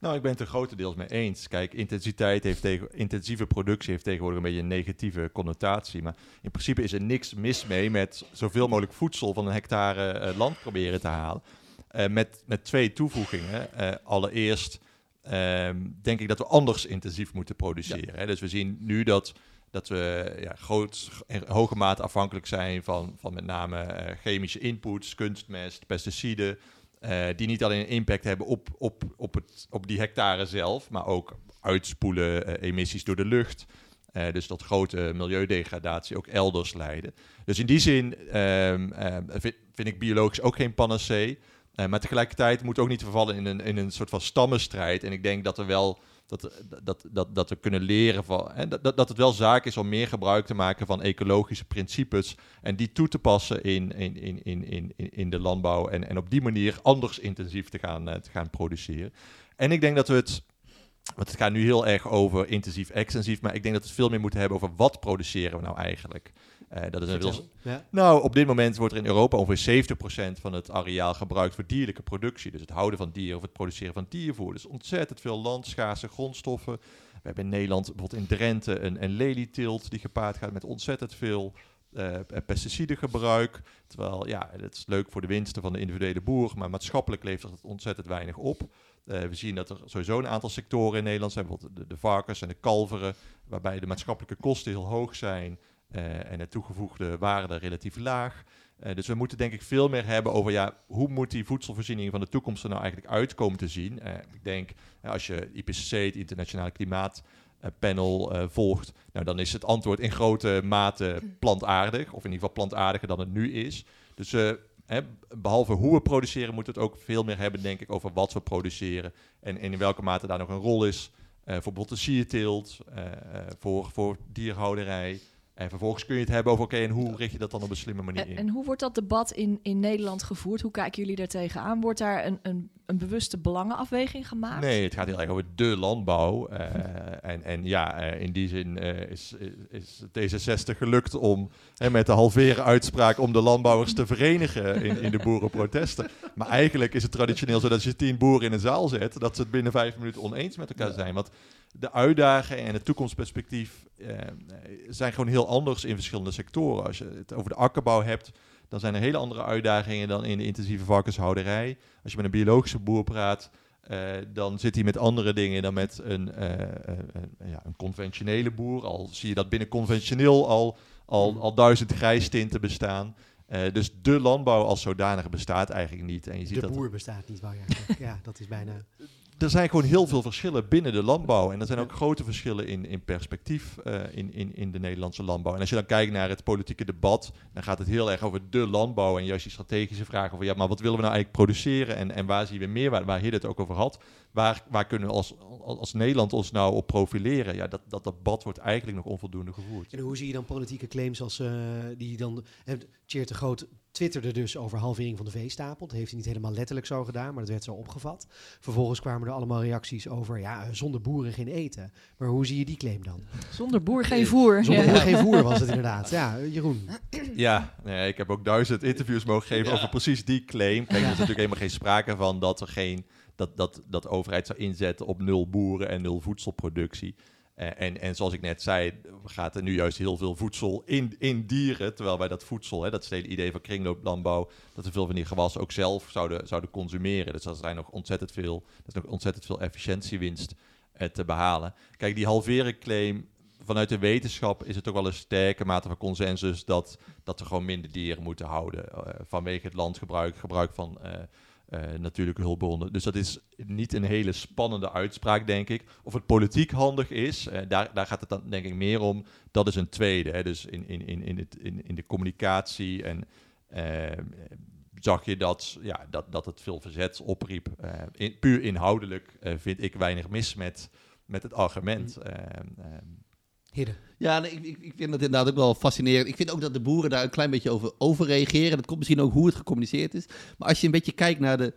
Nou, ik ben het er grotendeels mee eens. Kijk, intensiteit heeft tegen, intensieve productie heeft tegenwoordig een beetje een negatieve connotatie. Maar in principe is er niks mis mee met zoveel mogelijk voedsel van een hectare eh, land proberen te halen. Eh, met, met twee toevoegingen. Eh, allereerst ehm, denk ik dat we anders intensief moeten produceren. Hè? Dus we zien nu dat, dat we ja, groot, in hoge mate afhankelijk zijn van, van met name chemische inputs, kunstmest, pesticiden. Eh, die niet alleen een impact hebben op, op, op, het, op die hectare zelf, maar ook uitspoelen, eh, emissies door de lucht. Eh, dus dat grote milieudegradatie ook elders leiden. Dus in die zin ehm, ehm, vind, vind ik biologisch ook geen panacee. Maar tegelijkertijd moet ook niet vervallen in een, in een soort van stammenstrijd. En ik denk dat er wel dat, dat, dat, dat we kunnen leren van. En dat, dat het wel zaak is om meer gebruik te maken van ecologische principes. En die toe te passen in, in, in, in, in, in de landbouw. En, en op die manier anders intensief te gaan, eh, te gaan produceren. En ik denk dat we het. Want het gaat nu heel erg over intensief, extensief. Maar ik denk dat we het veel meer moeten hebben over wat produceren we nou eigenlijk. Eh, dat is. Ja. nou, op dit moment wordt er in Europa ongeveer 70% van het areaal gebruikt voor dierlijke productie. Dus het houden van dieren of het produceren van diervoer. Dus ontzettend veel land, schaarse grondstoffen. We hebben in Nederland, bijvoorbeeld in Drenthe, een, een lelieteelt die gepaard gaat met ontzettend veel eh, pesticidengebruik. Terwijl, ja, het is leuk voor de winsten van de individuele boer, maar maatschappelijk levert het ontzettend weinig op. Eh, we zien dat er sowieso een aantal sectoren in Nederland zijn, bijvoorbeeld de, de varkens en de kalveren, waarbij de maatschappelijke kosten heel hoog zijn eh, en de toegevoegde waarde relatief laag. Eh, dus we moeten denk ik veel meer hebben over ja, hoe moet die voedselvoorziening van de toekomst er nou eigenlijk uitkomen te zien. Eh, ik denk, eh, als je IPCC, het Internationale Klimaatpanel, eh, volgt, nou, dan is het antwoord in grote mate plantaardig, of in ieder geval plantaardiger dan het nu is. Dus eh, hè, behalve hoe we produceren, moeten we het ook veel meer hebben, denk ik, over wat we produceren en, in welke mate daar nog een rol is. Eh, voor bijvoorbeeld de sierteelt, eh, eh, voor, voor dierhouderij. En vervolgens kun je het hebben over, oké, en hoe richt je dat dan op een slimme manier En, in? en hoe wordt dat debat in, in Nederland gevoerd? Hoe kijken jullie daar tegenaan? Wordt daar een, een, een bewuste belangenafweging gemaakt? Nee, het gaat heel erg over de landbouw. eh, en, en ja, eh, in die zin eh, is, is is D66 gelukt om hè, met de halveren uitspraak om de landbouwers te verenigen in, in de boerenprotesten. Maar eigenlijk is het traditioneel zo dat als je tien boeren in een zaal zet, dat ze het binnen vijf minuten oneens met elkaar zijn. Want de uitdagingen en het toekomstperspectief eh, zijn gewoon heel anders in verschillende sectoren. Als je het over de akkerbouw hebt, dan zijn er hele andere uitdagingen dan in de intensieve varkenshouderij. Als je met een biologische boer praat, eh, dan zit hij met andere dingen dan met een, eh, eh, ja, een conventionele boer. Al zie je dat binnen conventioneel al, al, al duizend grijstinten bestaan. Eh, dus de landbouw als zodanig bestaat eigenlijk niet. En je ziet De dat boer bestaat niet, zeggen. Ja, dat is bijna... er zijn gewoon heel veel verschillen binnen de landbouw. En er zijn ook grote verschillen in, in perspectief uh, in, in, in de Nederlandse landbouw. En als je dan kijkt naar het politieke debat, dan gaat het heel erg over de landbouw. En juist die strategische vragen over, ja, maar wat willen we nou eigenlijk produceren? En, en waar zien we meer, waar, waar het ook over had. Waar, waar kunnen we als, als Nederland ons nou op profileren? Ja, dat, dat debat wordt eigenlijk nog onvoldoende gevoerd. En hoe zie je dan politieke claims als uh, die dan... Tjeerd de Groot twitterde dus over halvering van de veestapel. Dat heeft hij niet helemaal letterlijk zo gedaan, maar dat werd zo opgevat. Vervolgens kwamen er allemaal reacties over, ja, zonder boeren geen eten. Maar hoe zie je die claim dan? Zonder boer geen voer. Zonder boer geen voer was het inderdaad. Ja, Jeroen. Ja, nee, ik heb ook duizend interviews mogen geven over precies die claim. Kijk, er is natuurlijk helemaal geen sprake van dat er geen... Dat, dat, dat de overheid zou inzetten op nul boeren en nul voedselproductie. Eh, en, en zoals ik net zei, gaat er nu juist heel veel voedsel in, in dieren. Terwijl wij dat voedsel, hè, dat is idee van kringlooplandbouw, dat we veel van die gewassen ook zelf zouden, zouden consumeren. Dus er zijn nog ontzettend veel, er is nog ontzettend veel efficiëntiewinst uh, te behalen. Kijk, die halveren claim, vanuit de wetenschap is het ook wel een sterke mate van consensus dat, dat we gewoon minder dieren moeten houden. Uh, vanwege het landgebruik, gebruik van natuurlijke hulpbronnen. Dus dat is niet een hele spannende uitspraak, denk ik. Of het politiek handig is, uh, daar, daar gaat het dan denk ik meer om. Dat is een tweede. Hè. Dus in, in, in, in, het, in, in de communicatie en zag je dat, ja, dat, dat het veel verzet opriep. In, puur inhoudelijk vind ik weinig mis met, met het argument. Ja, nee, ik, ik vind het inderdaad ook wel fascinerend. Ik vind ook dat de boeren daar een klein beetje over overreageren. Dat komt misschien ook hoe het gecommuniceerd is. Maar als je een beetje kijkt naar de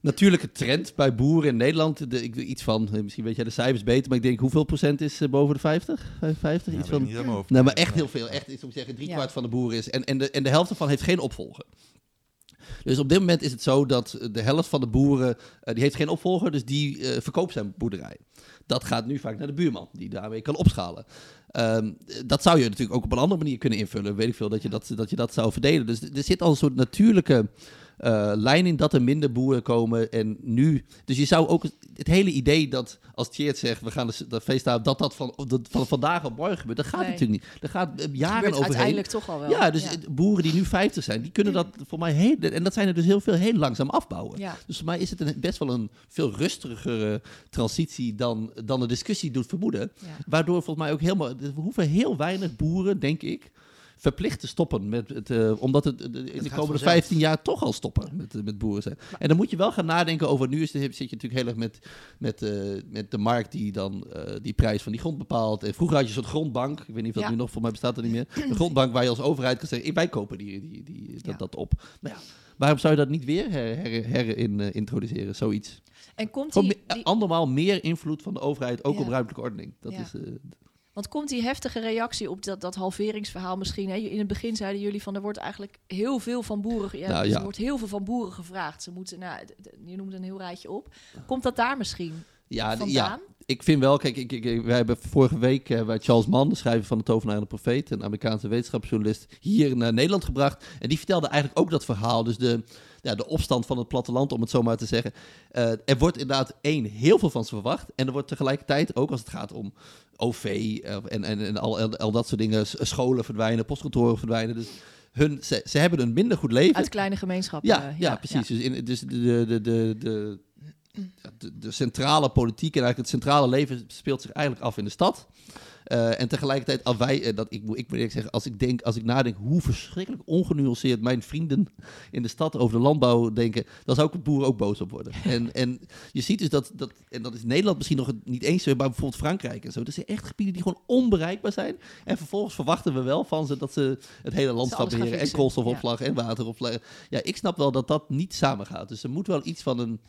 natuurlijke trend bij boeren in Nederland. De, ik, iets van, eh, misschien weet jij de cijfers beter, maar ik denk hoeveel procent is uh, boven de 50? 55? Ja, iets van. Nee, maar echt heel veel. Echt, is om te zeggen, drie kwart van de boeren is. En, en, de, en de helft ervan heeft geen opvolger. Dus op dit moment is het zo dat de helft van de boeren, uh, die heeft geen opvolger, dus die uh, verkoopt zijn boerderij dat gaat nu vaak naar de buurman, die daarmee kan opschalen. Um, dat zou je natuurlijk ook op een andere manier kunnen invullen. Weet ik veel, dat je dat, dat, je dat zou verdelen. Dus er zit al een soort natuurlijke uh, lijn in dat er minder boeren komen. En nu, dus je zou ook het hele idee dat als Tjeerd zegt, we gaan de, de feestdag, dat dat van, dat van vandaag op morgen gebeurt, dat gaat natuurlijk niet. Dat gaat uh, jaren overheen. uiteindelijk toch al wel. Ja, dus boeren die nu 50 zijn, die kunnen dat voor mij heel, en dat zijn er dus heel veel heel langzaam afbouwen. Ja. Dus voor mij is het een, best wel een veel rustigere transitie dan, dan de discussie doet vermoeden. Ja. Waardoor volgens mij ook helemaal, we hoeven heel weinig boeren, denk ik, verplicht te stoppen. Met het, uh, omdat het, in de komende 15 jaar toch al stoppen met, met boeren zijn. En dan moet je wel gaan nadenken over. Nu is de, zit je natuurlijk heel erg met, met, uh, met de markt die dan uh, die prijs van die grond bepaalt. En vroeger had je een soort grondbank. Ik weet niet of dat ja. nu nog, voor mij bestaat dat niet meer. Een grondbank waar je als overheid kan zeggen: wij kopen die, die, die, dat, ja. dat op. Nou ja. Waarom zou je dat niet weer her, her, in, introduceren, zoiets? En komt die, die... Andermaal meer invloed van de overheid, ook op ruimtelijke ordening. Dat is... Want komt die heftige reactie op dat, dat halveringsverhaal misschien? Hè? In het begin zeiden jullie van er wordt eigenlijk heel veel van boeren. Ja, nou, dus ja. Er wordt heel veel van boeren gevraagd. Ze moeten, nou, je noemt een heel rijtje op. Komt dat daar misschien? Ja, vandaan? ja, ik vind wel, kijk, ik, ik, wij hebben vorige week uh, bij Charles Mann, de schrijver van de Tovenaar en de Profeet, een Amerikaanse wetenschapsjournalist, hier naar Nederland gebracht. En die vertelde eigenlijk ook dat verhaal. Dus de, ja, de opstand van het platteland, om het zo maar te zeggen. Uh, er wordt inderdaad één, heel veel van ze verwacht. En er wordt tegelijkertijd, ook als het gaat om OV uh, en, en, en al, al, al, dat soort dingen, scholen verdwijnen, postkantoren verdwijnen. Dus hun, ze, ze hebben een minder goed leven. Uit kleine gemeenschappen. Ja, ja, ja precies. Ja. Dus, in, dus de, de, de, de, de, de centrale politiek en eigenlijk het centrale leven speelt zich eigenlijk af in de stad. Uh, en tegelijkertijd, als wij, uh, dat, ik, ik moet zeggen, als ik, denk, als ik nadenk hoe verschrikkelijk ongenuanceerd mijn vrienden in de stad over de landbouw denken, dan zou ik de boeren ook boos op worden. en, en je ziet dus dat, dat, en dat is Nederland misschien nog niet eens zo, maar bijvoorbeeld Frankrijk en zo. Dat zijn echt gebieden die gewoon onbereikbaar zijn. En vervolgens verwachten we wel van ze dat ze het hele landschap beheren en koolstofopslag ja. en wateropslag. Ja, ik snap wel dat dat niet samengaat. Dus er moet wel iets van een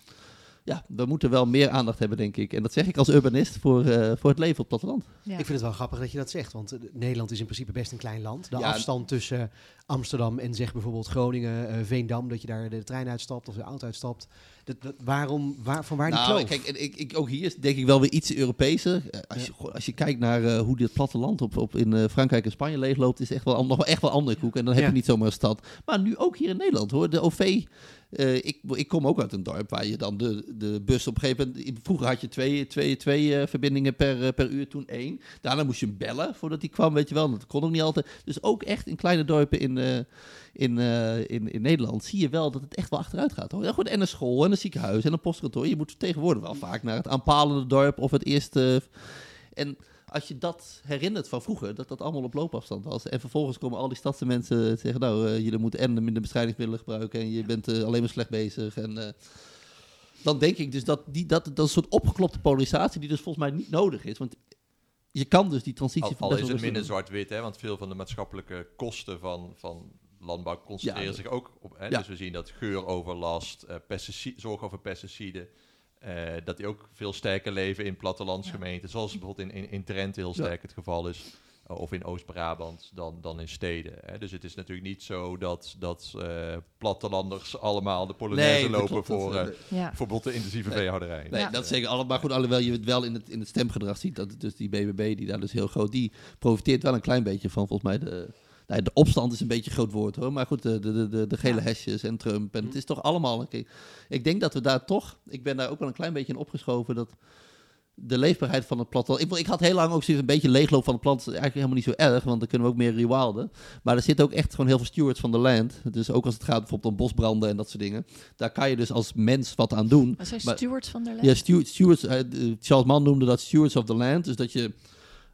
ja, we moeten wel meer aandacht hebben, denk ik. En dat zeg ik als urbanist voor, uh, voor het leven op het platteland. Ja. Ik vind het wel grappig dat je dat zegt, want uh, Nederland is in principe best een klein land. De ja, afstand tussen Amsterdam en zeg bijvoorbeeld Groningen, Veendam, dat je daar de trein uitstapt of de auto uitstapt. Dat, dat, waarom, waar, van waar nou, die kloof? Kijk, ik, ik, ook hier is denk ik wel weer iets Europese. Als, ja. je, als je kijkt naar hoe dit platteland op, op in Frankrijk en Spanje leegloopt, is echt wel nog wel echt wel andere koek. En dan heb je niet zomaar een stad. Maar nu ook hier in Nederland hoor. De OV uh, ik, ik, kom ook uit een dorp waar je dan de, de bus op een gegeven moment... Vroeger had je twee, twee, twee uh, verbindingen per, uh, per uur, toen één. Daarna moest je hem bellen voordat hij kwam, weet je wel. Dat kon ook niet altijd. Dus ook echt in kleine dorpen in, in, uh, in, in Nederland, zie je wel dat het echt wel achteruit gaat. Hoor. Ja, goed, en een school en een ziekenhuis en een postkantoor. Je moet tegenwoordig wel vaak naar het aanpalende dorp of het eerste... En als je dat herinnert van vroeger, dat dat allemaal op loopafstand was. En vervolgens komen al die stadse mensen zeggen, nou, uh, jullie moeten en minder bestrijdingsmiddelen gebruiken en je bent uh, alleen maar slecht bezig. En uh, dan denk ik dus dat, die, dat dat een soort opgeklopte polarisatie die dus volgens mij niet nodig is. Want je kan dus die transitie... Al, al is het minder zwart-wit, hè, want veel van de maatschappelijke kosten van... van landbouw concentreren ja, zich ook op. Hè? Ja. Dus we zien dat geuroverlast, uh, zorg over pesticiden, uh, dat die ook veel sterker leven in plattelandsgemeenten, zoals bijvoorbeeld in, in, in Drenthe heel sterk het geval is, of in Oost-Brabant dan, dan in steden. Hè. Dus het is natuurlijk niet zo dat, dat uh, plattelanders allemaal de Polonaise nee, lopen voor ja. bijvoorbeeld de intensieve nee. veehouderij. Nee, ja. dat zeker allemaal. Maar goed, alhoewel je het wel in het, in het stemgedrag ziet, dat dus die BBB, die daar dus heel groot, die profiteert wel een klein beetje van volgens mij de nou, de opstand is een beetje een groot woord hoor. Maar goed, de, de, de, de gele ja. hesjes en Trump. En het is toch allemaal. Okay. Ik denk dat we daar toch. Ik ben daar ook wel een klein beetje in opgeschoven. Dat de leefbaarheid van het platteland. Ik, ik had heel lang ook zoiets een beetje leegloop van het plant. Eigenlijk helemaal niet zo erg, want dan kunnen we ook meer rewilden. Maar er zitten ook echt gewoon heel veel stewards van de land. Dus ook als het gaat bijvoorbeeld om bosbranden en dat soort dingen. Daar kan je dus als mens wat aan doen. Wat zijn stewards van de land? Ja, stewards. stewards uh, Charles Mann noemde dat stewards of the land. Dus dat je,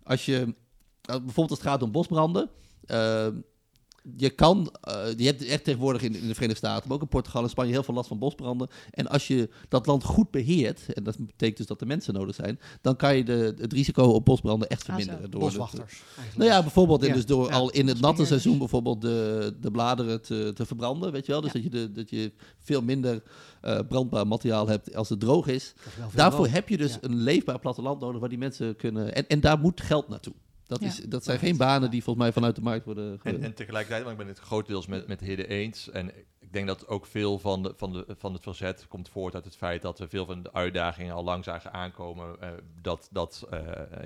als je, bijvoorbeeld als het gaat om bosbranden. Uh, je kan, uh, je hebt echt tegenwoordig in, in, de Verenigde Staten, maar ook in Portugal en Spanje heel veel last van bosbranden. En als je dat land goed beheert, en dat betekent dus dat er mensen nodig zijn, dan kan je de, het risico op bosbranden echt verminderen. Ah, door Boswachters. nou ja, bijvoorbeeld, en dus door ja. al in het natte seizoen bijvoorbeeld de, de bladeren te, te verbranden, weet je wel. Dus ja. dat, je de, dat je veel minder uh, brandbaar materiaal hebt als het droog is. Daarvoor droog. heb je dus een leefbaar platteland nodig waar die mensen kunnen. En, en daar moet geld naartoe. Dat, is, dat zijn geen banen die volgens mij vanuit de markt worden... En, en tegelijkertijd, want ik ben het grotendeels met, met Hidde eens. En ik denk dat ook veel van, de, van, de, van het verzet komt voort uit het feit dat we veel van de uitdagingen al lang zagen aankomen. Uh, dat, dat uh,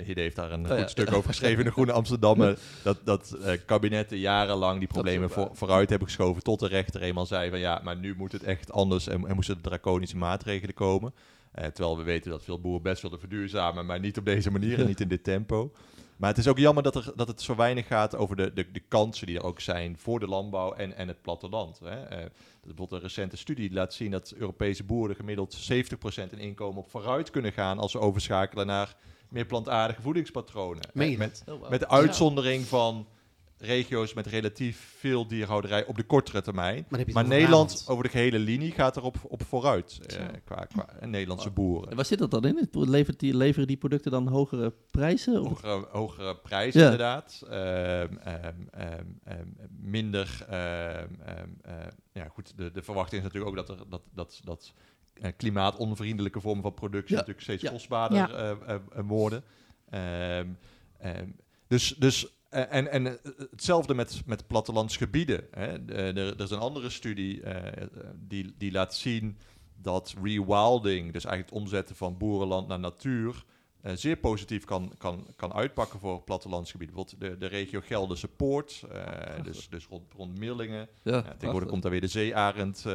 Hidde heeft daar een oh, goed ja. stuk over geschreven in de Groene Amsterdam. dat dat uh, kabinetten jarenlang die problemen voor, vooruit hebben geschoven tot de rechter eenmaal zei van ja, maar nu moet het echt anders en, en moesten de draconische maatregelen komen. terwijl we weten dat veel boeren best willen verduurzamen, maar niet op deze manier en niet in dit tempo. Maar het is ook jammer dat, er, dat het zo weinig gaat over de, de, de kansen die er ook zijn voor de landbouw en, en het platteland. Hè. Uh, bijvoorbeeld een recente studie laat zien dat Europese boeren gemiddeld 70% in inkomen op vooruit kunnen gaan als ze overschakelen naar meer plantaardige voedingspatronen. Met, met, oh, met de uitzondering van regio's met relatief veel dierhouderij op de kortere termijn. Maar, maar Nederland over de gehele linie gaat erop op vooruit uh, qua, qua Nederlandse boeren. En waar zit dat dan in? Levert die, leveren die producten dan hogere prijzen? Hogere, hogere prijzen ja. inderdaad. Um, um, um, minder... ja, goed, de, de verwachting is natuurlijk ook dat er dat, dat, dat uh, klimaatonvriendelijke vormen van productie ja. natuurlijk steeds ja. kostbaarder ja. uh, worden. dus, dus en, en uh, hetzelfde met, met plattelandsgebieden. Hè. De, er is een andere studie uh, die, die laat zien dat rewilding, dus eigenlijk het omzetten van boerenland naar natuur, zeer positief kan, kan, kan uitpakken voor plattelandsgebieden. Bijvoorbeeld de, de regio Gelderse Poort, dus, dus rond, rond Millingen. Ja, tegenwoordig komt daar weer de zeearend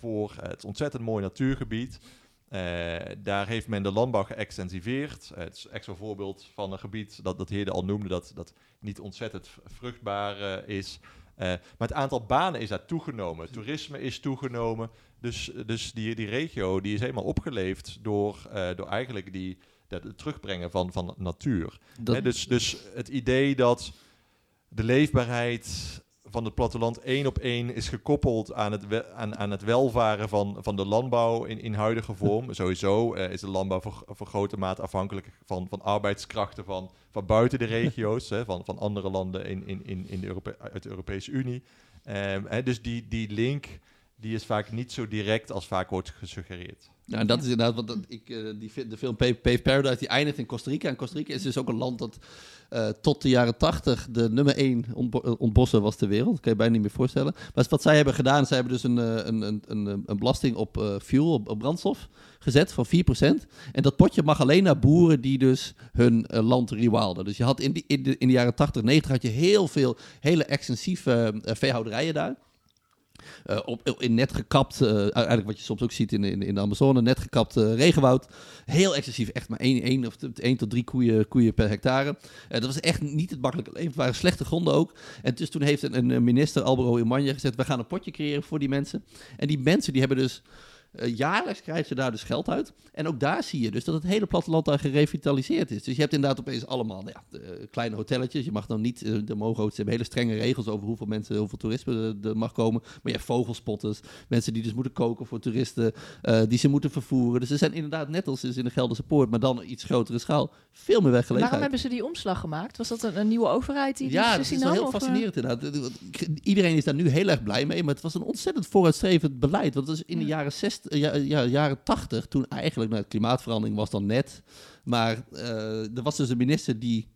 voor. het is ontzettend mooi natuurgebied. Uh, daar heeft men de landbouw geëxtensiveerd. Uh, het is echt zo'n voorbeeld van een gebied dat, dat Heerde al noemde, dat, dat niet ontzettend vruchtbaar uh, is. maar het aantal banen is daar toegenomen. Toerisme is toegenomen. Dus, dus die, die regio die is helemaal opgeleefd door, door eigenlijk die, dat, het terugbrengen van, van natuur. Dat... dus, dus het idee dat de leefbaarheid van het platteland één op één is gekoppeld aan het, we, aan, aan het welvaren van, van de landbouw in, in huidige vorm. Sowieso uh, is de landbouw voor, voor grote mate afhankelijk van, van arbeidskrachten van, van buiten de regio's, hè, van, van andere landen in, in, in, in de Europe uit de Europese Unie. Um, hè, dus die, die link die is vaak niet zo direct als vaak wordt gesuggereerd. Nou, dat is inderdaad wat ik, uh, die, de film Pave Paradise die eindigt in Costa Rica. En Costa Rica is dus ook een land dat uh, tot de jaren 80 de nummer 1 ontbossen was ter wereld. Dat kan je bijna niet meer voorstellen. Maar wat zij hebben gedaan, zij hebben dus een, een, een, een, een belasting op uh, fuel, op, op, brandstof gezet van 4%. En dat potje mag alleen naar boeren die dus hun land rewilden. Dus je had in, die, in, de, in de jaren 80, 90 had je heel veel hele extensieve veehouderijen daar. Uh, op, in net gekapt, uh, eigenlijk wat je soms ook ziet in, in, in de Amazone, net gekapt uh, regenwoud. Heel excessief, echt maar 1, 1 of 1 tot 3 koeien, koeien per hectare. dat was echt niet het makkelijke leven. Het waren slechte gronden ook. En dus toen heeft een, een minister, Albero Imanje, gezegd: we gaan een potje creëren voor die mensen. En die mensen die hebben dus uh, jaarlijks krijgen ze daar dus geld uit. En ook daar zie je dus dat het hele platteland daar gerevitaliseerd is. Dus je hebt inderdaad opeens allemaal nou ja, kleine hotelletjes. Je mag dan niet, uh, de mogen ze hebben hele strenge regels over hoeveel mensen, hoeveel toerisme er mag komen. Maar je hebt vogelspotters, mensen die dus moeten koken voor toeristen, uh, die ze moeten vervoeren. Dus ze zijn inderdaad net als in de Gelderse Poort, maar dan iets grotere schaal, veel meer weggelegenheid. Waarom hebben ze die omslag gemaakt? Was dat een, een nieuwe overheid die Ja, die dat is heel fascinerend inderdaad. Iedereen is daar nu heel erg blij mee, maar het was een ontzettend vooruitstrevend beleid. Want het was in de jaren 60 ja, ja, jaren 80, toen eigenlijk, nou, klimaatverandering was dan net. Maar uh, er was dus een minister die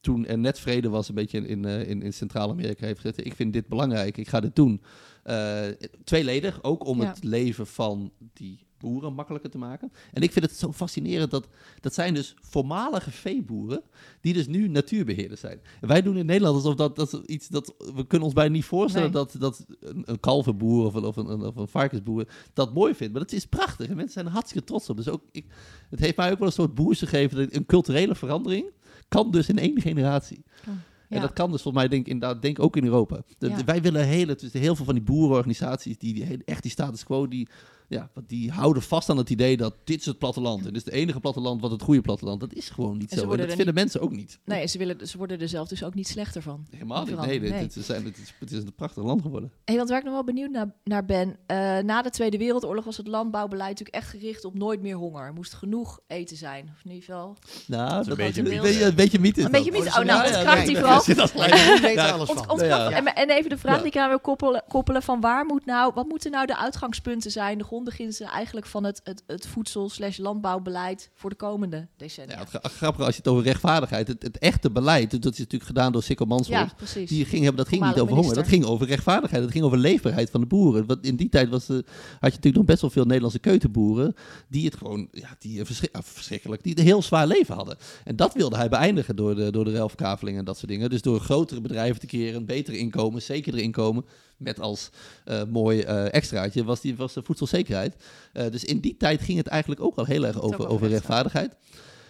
toen er net vrede was, een beetje in, in, in, in Centraal-Amerika heeft gezegd: Ik vind dit belangrijk, ik ga dit doen. Uh, tweeledig, ook om ja. het leven van die boeren makkelijker te maken. En ik vind het zo fascinerend dat dat zijn dus voormalige veeboeren die dus nu natuurbeheerders zijn. En wij doen in Nederland alsof dat, dat iets dat we kunnen ons bijna niet voorstellen nee. dat, dat een, een kalverboer of een, of, een, of een varkensboer dat mooi vindt. Maar dat is prachtig en mensen zijn er hartstikke trots op. Dus ook, ik, het heeft mij ook wel een soort boost gegeven. Een culturele verandering kan dus in één generatie. Oh. En dat kan dus volgens mij, denk, inderdaad, denk ook in Europa. De, Ja. wij willen hele, dus heel veel van die boerenorganisaties, die, die echt die status quo, die, ja, want die houden vast aan het idee dat dit is het platteland. En dit is het enige platteland wat het goede platteland. Dat is gewoon niet zo. En dat vinden mensen ook niet. Nee, ze, willen, ze worden er zelf dus ook niet slechter van. Helemaal niet. Nee, dit, nee. dit zijn, het, is, het is een prachtig land geworden. Hey, want waar ik nog wel benieuwd naar, naar ben. eh, na de Tweede Wereldoorlog was het landbouwbeleid natuurlijk echt gericht op nooit meer honger. Er moest genoeg eten zijn. Of in ieder geval. Nou, een dat beetje een mythe. beetje, een beetje mythe. Een beetje mythe. Oh, nou, ja, dat ja, kracht nee, die ontkracht- Ja. en, en even de vraag die ik aan wil koppelen, koppelen van waar moet nou, wat moeten nou de uitgangspunten zijn, de grondbeginselen eigenlijk van het, het, het voedsel slash landbouwbeleid voor de komende decennia? Ja, het gra- grappige als je het over rechtvaardigheid, het, het echte beleid, dat is natuurlijk gedaan door Sikko Mansholt. Ja, precies. Die ging, hebben- dat ging niet over honger, dat ging over rechtvaardigheid, dat ging over leefbaarheid van de boeren. Want in die tijd was, eh, had je natuurlijk nog best wel veel Nederlandse keutenboeren die het gewoon, ja, die verschri- ah, verschrikkelijk, die een heel zwaar leven hadden. En dat wilde hij beëindigen door de, door de ruilverkaveling en dat soort dingen. Dus door grotere bedrijven te keren, een betere inkomen, zekerder inkomen, met als eh, mooi eh, extraatje was, die, was de voedselzekerheid. Eh, dus in die tijd ging het eigenlijk ook al heel erg over, over rechtvaardigheid.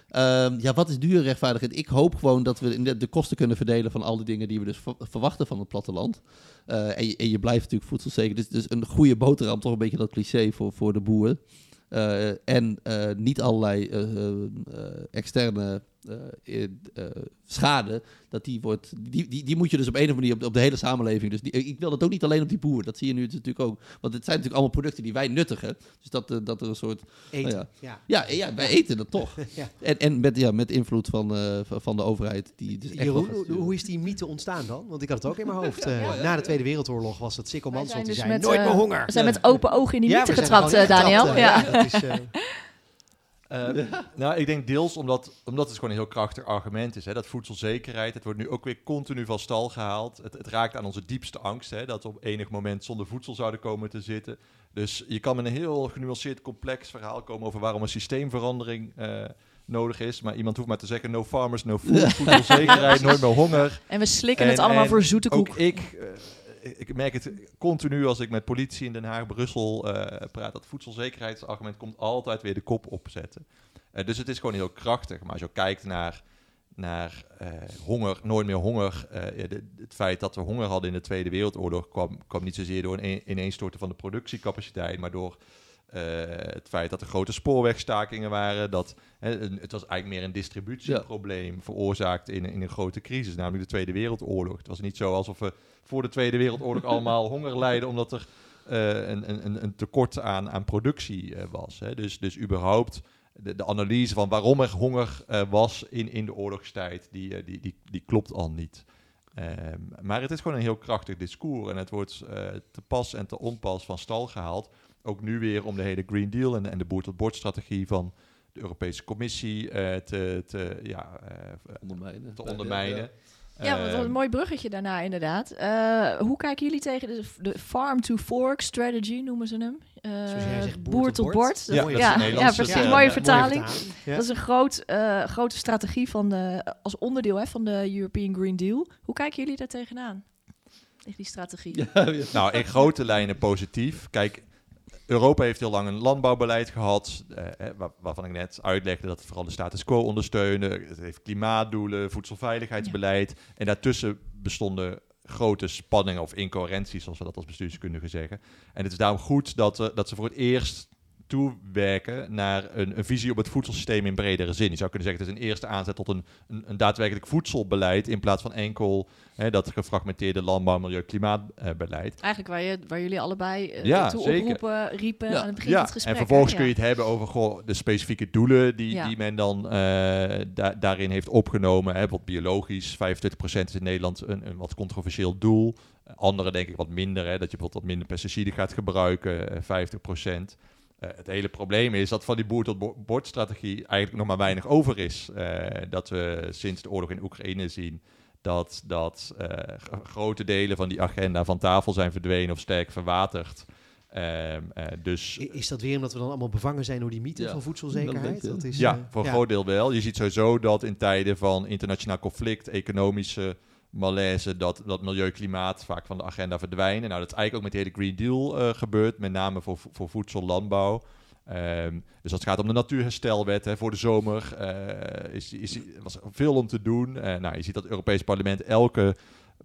Ehm, ja, wat is dure rechtvaardigheid? Ik hoop gewoon dat we de, de kosten kunnen verdelen van al die dingen die we dus ver- verwachten van het platteland. En, je, en je blijft natuurlijk voedselzeker. Dus, dus een goede boterham, toch een beetje dat cliché voor, voor de boer. Eh, en niet allerlei externe schade, dat die wordt, die, die, die moet je dus op een of andere manier op, op de hele samenleving. Dus die, ik wil dat ook niet alleen op die boer. Dat zie je nu natuurlijk ook. Want het zijn natuurlijk allemaal producten die wij nuttigen. Dus dat, eh, dat er een soort Eten. ja. Ja. ja, ja, wij eten dat toch. Ja. En, en met, ja, met invloed van, eh, van- de overheid. Die dus echt Jeroen, hoe, hoe is die mythe ontstaan dan? Want ik had het ook in mijn hoofd. eh, Na de Tweede Wereldoorlog was het Sikko Wij Mansholt die zijn zei, dus nooit met, meer eh, honger. We zijn met open ogen in die mythe zijn getrapt, eh, Daniel. eh, ja. dat is, eh, Eh, Nou, ik denk deels omdat, omdat het gewoon een heel krachtig argument is. Hè? Dat voedselzekerheid, het wordt nu ook weer continu van stal gehaald. Het, het raakt aan onze diepste angst, hè? dat we op enig moment zonder voedsel zouden komen te zitten. Dus je kan met een heel genuanceerd complex verhaal komen over waarom een systeemverandering eh, nodig is. Maar iemand hoeft maar te zeggen, no farmers, no food, voedselzekerheid, nooit meer honger. En we slikken het allemaal en voor zoete koek. Ook ik, eh, ik merk het continu als ik met politie in Den Haag, Brussel eh, praat. Dat voedselzekerheidsargument komt altijd weer de kop opzetten. Eh, dus het is gewoon heel krachtig. Maar als je kijkt naar, naar eh, honger, nooit meer honger. het feit dat we honger hadden in de Tweede Wereldoorlog kwam, kwam niet zozeer door een ineenstorten van de productiecapaciteit, maar door eh, het feit dat er grote spoorwegstakingen waren. Dat, hè, het was eigenlijk meer een distributieprobleem veroorzaakt in, in een grote crisis, namelijk de Tweede Wereldoorlog. Het was niet zo alsof we voor de Tweede Wereldoorlog allemaal honger lijden omdat er eh, een, een- een, tekort aan, aan productie eh, was. Hè. Dus, dus überhaupt de, de analyse van waarom er honger was in, in de oorlogstijd, die, die, die, die klopt al niet. Ehm, maar het is gewoon een heel krachtig discours en het wordt te pas en te onpas van stal gehaald. Ook nu weer om de hele Green Deal en, en de boer-tot-bord-strategie van de Europese Commissie eh, te, te, ja, eh, Ondermijnen. te ondermijnen. Ja, wat Ehm, een mooi bruggetje daarna inderdaad. Eh, hoe kijken jullie tegen de, de farm-to-fork strategy, noemen ze hem? Eh, Zoals jij zegt, boer boer tot bord. Ja, Dat- dat is ja, een ja, Nederlandse, precies. mooie ja, vertaling. Ja. Dat is een groot, eh, grote strategie van de, als onderdeel hè, van de European Green Deal. Hoe kijken jullie daar tegenaan? tegen die strategie? Ja, ja. Nou, in grote lijnen positief. Kijk, Europa heeft heel lang een landbouwbeleid gehad, eh, eh, waar- waarvan ik net uitlegde dat het vooral de status quo ondersteunde. Het heeft klimaatdoelen, voedselveiligheidsbeleid. En daartussen bestonden grote spanningen of incoherenties, zoals we dat als bestuurskundigen zeggen. En het is daarom goed dat, eh, dat ze voor het eerst toewerken naar een, een visie op het voedselsysteem in bredere zin. Je zou kunnen zeggen, het is een eerste aanzet tot een, een, een daadwerkelijk voedselbeleid in plaats van enkel hè, dat gefragmenteerde landbouw, milieu, klimaatbeleid. Eigenlijk waar, je, waar jullie allebei eh, Ja, toe zeker. oproepen, riepen Ja. aan het begin van het gesprek. en vervolgens hè? kun je het hebben over goh, de specifieke doelen die, die men dan eh, da- daarin heeft opgenomen. Hè, bijvoorbeeld biologisch, 25% is in Nederland een, een wat controversieel doel. Andere denk ik wat minder, hè, dat je bijvoorbeeld wat minder pesticiden gaat gebruiken, eh, 50%. Eh, het hele probleem is dat van die boer-tot-bord-strategie eigenlijk nog maar weinig over is. Eh, dat we sinds de oorlog in Oekraïne zien dat, dat eh, grote delen van die agenda van tafel zijn verdwenen of sterk verwaterd. Ehm, eh, dus Is dat weer omdat we dan allemaal bevangen zijn door die mythe Ja, van dat voedselzekerheid? ja. is, ja, voor een groot deel wel. Je ziet sowieso dat in tijden van internationaal conflict, economische malaise, dat, dat milieu, klimaat vaak van de agenda verdwijnen. Nou, dat is eigenlijk ook met de hele Green Deal eh, gebeurd, met name voor, voor voedsel, landbouw. Ehm, dus als het gaat om de natuurherstelwet hè, voor de zomer, eh, is, is, was er veel om te doen. Eh, nou, je ziet dat het Europees Parlement elke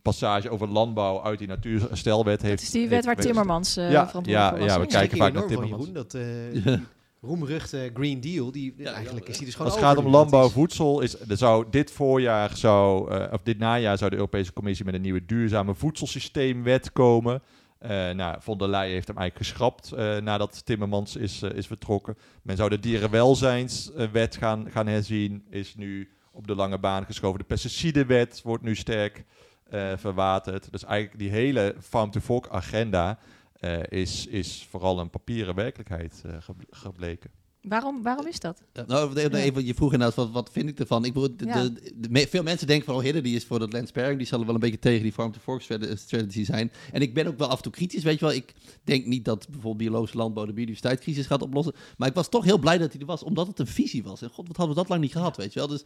passage over landbouw uit die natuurherstelwet heeft. Het is die wet heeft waar. Timmermans eh Ja, verantwoordelijk ja, voor was. ja, we kijken vaak naar Timmermans. Jeroen, dat eh, roemruchte Green Deal, die Ja, eigenlijk ja, is die dus gewoon Als het gaat om landbouw, voedsel, is, er zou dit voorjaar zou, eh, of dit najaar zou de Europese Commissie met een nieuwe duurzame voedselsysteemwet komen. Eh nou, von der Leyen heeft hem eigenlijk geschrapt eh, nadat Timmermans is, is vertrokken. Men zou de dierenwelzijnswet gaan, gaan herzien, is nu op de lange baan geschoven. De pesticidenwet wordt nu sterk eh, verwaterd. Dus eigenlijk die hele farm-to-fork agenda eh, is, is vooral een papieren werkelijkheid eh, gebl- gebleken. Waarom, waarom is dat? Ja, nou, even, je vroeg inderdaad, wat, wat vind ik ervan? Ik bedoel, de, Ja. de, de- me- veel mensen denken van, oh, Hidde, die is voor dat land sparing, die zal wel een beetje tegen die farm-to-fork strate- strategy zijn. En ik ben ook wel af en toe kritisch, weet je wel. Ik denk niet dat bijvoorbeeld biologische landbouw de biodiversiteitscrisis gaat oplossen. Maar ik was toch heel blij dat hij er was, omdat het een visie was. En god, wat hadden we dat lang niet gehad, weet je wel. Dus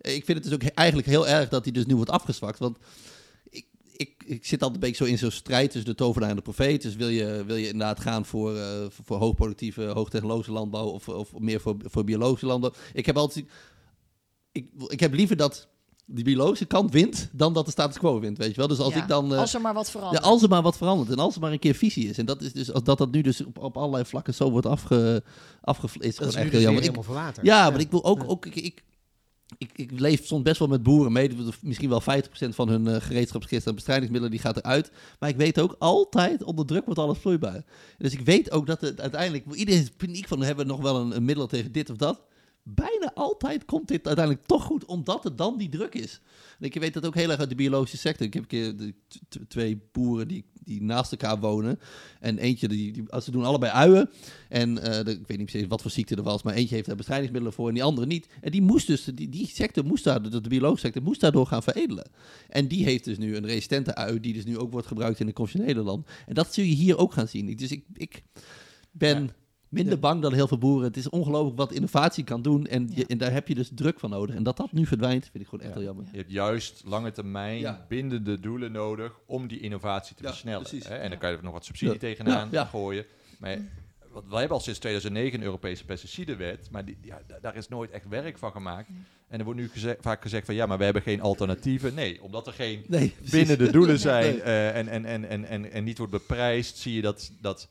eh, ik vind het dus ook he- eigenlijk heel erg dat hij dus nu wordt afgezwakt. Want ik, ik, zit altijd een beetje zo in zo'n strijd tussen de tovenaar en de profeet. Dus wil je, wil je inderdaad gaan voor, eh, voor, voor hoogproductieve, hoogtechnologische landbouw of, of meer voor, voor biologische landbouw? Ik heb altijd... Ik, ik heb liever dat die biologische kant wint dan dat de status quo wint, weet je wel. Dus als Ja, ik dan... eh, Als er maar wat ja, verandert. als er maar wat verandert en als er maar een keer visie is. En dat is dus, als dat, dat nu dus op, op allerlei vlakken zo wordt afge, afge is Dat is nu echt dus heel jammer. Ik, helemaal verwaterd. ja, maar ik wil ook, Ja. ook ik, ik, ik, ik leef soms best wel met boeren mee. Misschien wel 50% van hun uh, en bestrijdingsmiddelen die gaat eruit. Maar ik weet ook altijd, onder druk wordt alles vloeibaar. Dus ik weet ook dat het uiteindelijk, iedereen is paniek van, we hebben nog wel een middel tegen dit of dat. Bijna altijd komt dit uiteindelijk toch goed, omdat het dan die druk is. En ik weet dat ook heel erg uit de biologische sector. Ik heb een keer twee boeren die, die naast elkaar wonen. En eentje, die, die, als ze doen allebei uien. En eh, ik weet niet precies wat voor ziekte er was, maar eentje heeft daar bestrijdingsmiddelen voor en die andere niet. En die moest dus, die, die sector moest daar, de, de biologische sector moest daardoor gaan veredelen. En die heeft dus nu een resistente ui, die dus nu ook wordt gebruikt in het conventionele land. En dat zul je hier ook gaan zien. Dus ik, ik ben. Minder Ja. bang dan heel veel boeren. Het is ongelooflijk wat innovatie kan doen. En, je- en daar heb je dus druk van nodig. En dat dat nu verdwijnt, vind ik gewoon echt heel jammer. Je hebt juist lange termijn bindende doelen nodig om die innovatie te versnellen. Hè? En dan kan je er nog wat subsidie tegenaan gooien. Maar wat, wij hebben al sinds 2009 een Europese pesticidenwet, maar die, ja, da- daar is nooit echt werk van gemaakt. En er wordt nu vaak gezegd van ja, maar we hebben geen alternatieven. Nee, omdat er geen Nee, binnen de doelen zijn Nee. eh, en, en, en, en, en, en niet wordt beprijsd, zie je dat, dat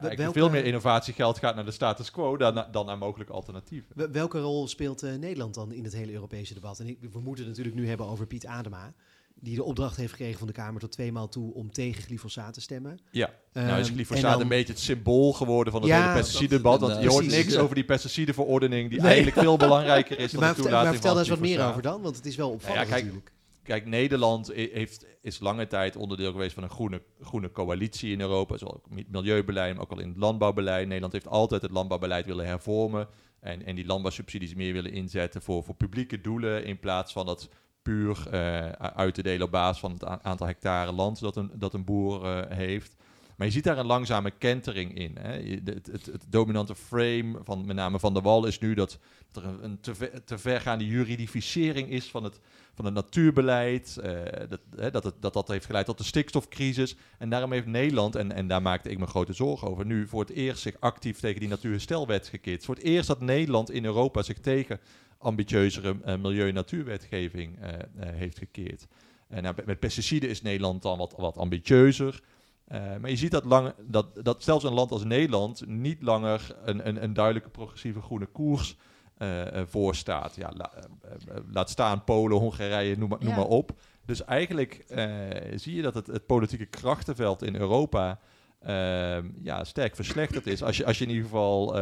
welke- veel meer innovatiegeld gaat naar de status quo dan, dan naar mogelijke alternatieven. Wel- Welke rol speelt eh, Nederland dan in het hele Europese debat? En ik, we moeten het natuurlijk nu hebben over Piet Adema, die de opdracht heeft gekregen van de Kamer tot twee maal toe om tegen glyfosaat te stemmen. Ja, nou Ehm, is en glyfosaat dan- een beetje het symbool geworden van het Ja, hele pesticidendebat. Want je hoort Precies, niks ja. over die pesticidenverordening, die Nee. eigenlijk veel belangrijker is dan Maar, de vertel, toelating maar vertel daar eens wat meer over dan, want het is wel opvallend kijk, natuurlijk. Kijk, Nederland heeft, is lange tijd onderdeel geweest van een groene, groene coalitie in Europa. Zowel milieubeleid, maar ook al in het landbouwbeleid. Nederland heeft altijd het landbouwbeleid willen hervormen. En, en die landbouwsubsidies meer willen inzetten voor, voor publieke doelen. In plaats van dat puur eh, uit te delen op basis van het aantal hectare land dat een, dat een boer eh, heeft. Maar je ziet daar een langzame kentering in. Hè. Het, het, het dominante frame van met name Van der Wal is nu dat, er een, te, ver, te vergaande juridificering is van het, van het natuurbeleid. eh, dat, hè, dat, het, dat dat heeft geleid tot de stikstofcrisis. En daarom heeft Nederland, en, en daar maakte ik me grote zorgen over, nu voor het eerst zich actief tegen die natuurherstelwet gekeerd. Voor het eerst dat Nederland in Europa zich tegen ambitieuzere eh, milieu- en natuurwetgeving eh, heeft gekeerd. Nou, met- met pesticiden is Nederland dan wat, wat ambitieuzer. Eh, maar je ziet dat, lang, dat, dat zelfs een land als Nederland niet langer een, een, een duidelijke progressieve groene koers eh, eh, voorstaat. Ja, la- laat staan Polen, Hongarije, noem maar, noem Ja. maar op. Dus eigenlijk zie je dat het, het politieke krachtenveld in Europa ehm, ja, sterk verslechterd is. Als je, als je in ieder geval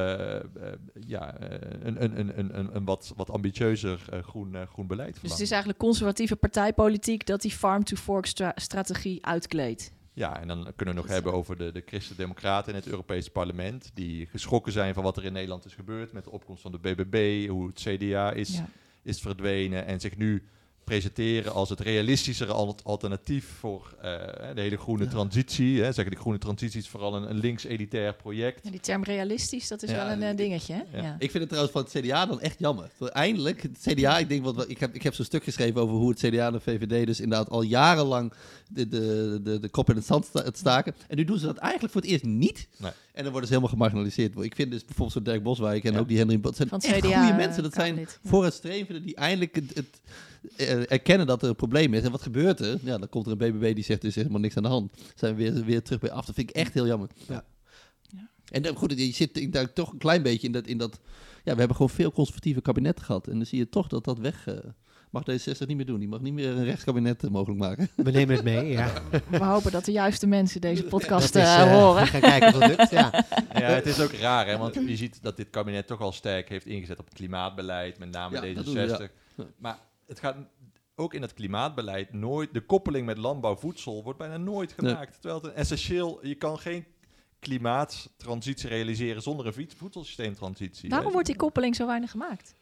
ja, een, een, een, een, een, wat, wat ambitieuzer groen, groen beleid Dus verlangt. het is eigenlijk conservatieve partijpolitiek dat die farm-to-fork-strategie uitkleedt. Ja, en dan kunnen we nog hebben over de, de Christen-Democraten in het Europese parlement. Die geschrokken zijn van wat er in Nederland is gebeurd met de opkomst van de BBB, hoe het CDA is, Ja. is verdwenen. En zich nu presenteren als het realistischere al- alternatief voor eh, de hele groene Ja. transitie. Hè. Zeggen de groene transitie is vooral een, een links-elitair project. Ja, die term realistisch, dat is Ja, wel een eh, dingetje. Hè? ja. Ja. Ik vind het trouwens van het CDA dan echt jammer. Eindelijk, het CDA, ik denk wat, ik heb, ik heb zo'n stuk geschreven over hoe het CDA en de VVD dus inderdaad al jarenlang de, de, de, de kop in het zand sta- het staken. En nu doen ze dat eigenlijk voor het eerst niet. Nee. En dan worden ze helemaal gemarginaliseerd. Ik vind dus bijvoorbeeld zo'n Dirk Boswijk en Ja. ook die Henry Bot, zijn echt goede mensen. Dat zijn vooruitstrevenden die eindelijk het, het erkennen dat er een probleem is. En wat gebeurt er? Ja, dan komt er een BBB die zegt er is helemaal niks aan de hand. Zijn we weer, weer terug bij af. Dat vind ik echt heel jammer. Ja. Ja. En dan, goed, je zit ik daar toch een klein beetje in dat, in dat... Ja, we hebben gewoon veel conservatieve kabinetten gehad. En dan zie je toch dat dat weg... eh, mag D66 niet meer doen. Die mag niet meer een rechtskabinet eh, mogelijk maken. We nemen het mee, ja. We hopen dat de juiste mensen deze podcast is, eh, eh, horen. We gaan kijken of dat lukt, ja. Ja, het is ook raar, hè, want je ziet dat dit kabinet toch al sterk heeft ingezet op het klimaatbeleid, met name Ja, dat D66. doen we, ja. Maar het gaat ook in het klimaatbeleid nooit, de koppeling met landbouw, voedsel wordt bijna nooit Nee. gemaakt. Terwijl het een essentieel, je kan geen klimaattransitie realiseren zonder een voed- voedselsysteemtransitie. Waarom wordt die koppeling zo weinig gemaakt?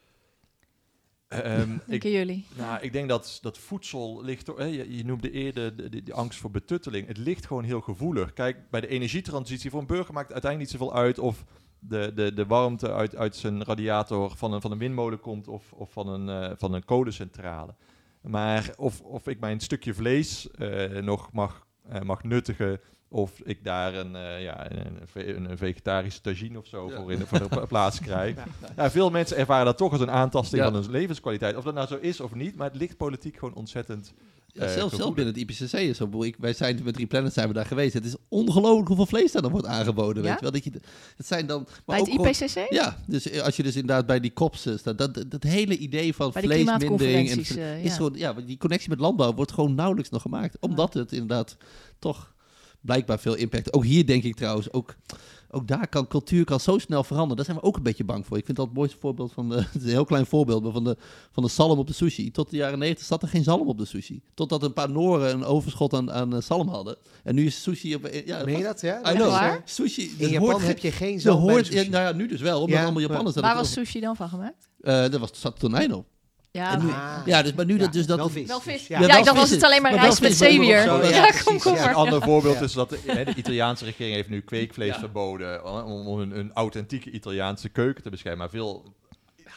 Ehm, ik, Denken jullie? nou, ik denk dat, dat voedsel ligt... je, je noemde eerder de, de, de angst voor betutteling. Het ligt gewoon heel gevoelig. Kijk, bij de energietransitie voor een burger maakt het uiteindelijk niet zoveel uit... of de, de, de warmte uit, uit zijn radiator van een, van een windmolen komt... of, of van, een, eh, van een kolencentrale. Maar of, of ik mijn stukje vlees eh, nog mag, eh, mag nuttigen... of ik daar een, ja, een, een ve- een, een vegetarische tagine of zo Ja. voor in de, voor de pla- plaats krijg... Ja, veel mensen ervaren dat toch als een aantasting van hun levenskwaliteit. Of dat nou zo is of niet, maar het ligt politiek gewoon ontzettend. Ja, Eh, zelfs, gevoelig. binnen het IPCC is zo. Ik wij zijn met Drie Planets zijn we daar geweest. Het is ongelooflijk hoeveel vlees daar dan wordt aangeboden. Ja? Weet je wel? Dat je, het zijn dan... Maar Bij het ook gewoon- IPCC? Ja, dus eh, als je dus inderdaad bij die kops eh, staat, dat, dat, dat hele idee van Bij de vleesmindering en is ja. gewoon, ja, die connectie met landbouw wordt gewoon nauwelijks nog gemaakt, omdat het inderdaad toch blijkbaar veel impact. Ook hier denk ik trouwens, ook, ook daar kan cultuur kan zo snel veranderen. Daar zijn we ook een beetje bang voor. Ik vind dat het mooiste voorbeeld van de, het is een heel klein voorbeeld, maar van de, van de zalm op de sushi. Tot de jaren 90 zat er geen zalm op de sushi. Totdat een paar Noren een overschot aan, aan eh, zalm hadden. En nu is sushi op, ja, Meen je dat, ja? I Dat know. Waar? Sushi. In dat Japan hoort- heb je geen zalm hoort, ja, nou ja, nu dus wel, omdat Ja, allemaal Japanners dat Waar was sushi dan van gemaakt? eh, dat was zat tonijn op. Ja, nu- Ah. Ja, dus, maar nu dat dus dat... Wel vis. wel vis. Ja, Ja, ik wel dacht, was het alleen maar maar rijst met maar zeewier? ja, Ja, precies, komkommer. ja. Een ander voorbeeld Ja. is dat de, hè, de Italiaanse regering heeft nu kweekvlees Ja. verboden om, om een, een authentieke Italiaanse keuken te beschermen. Maar veel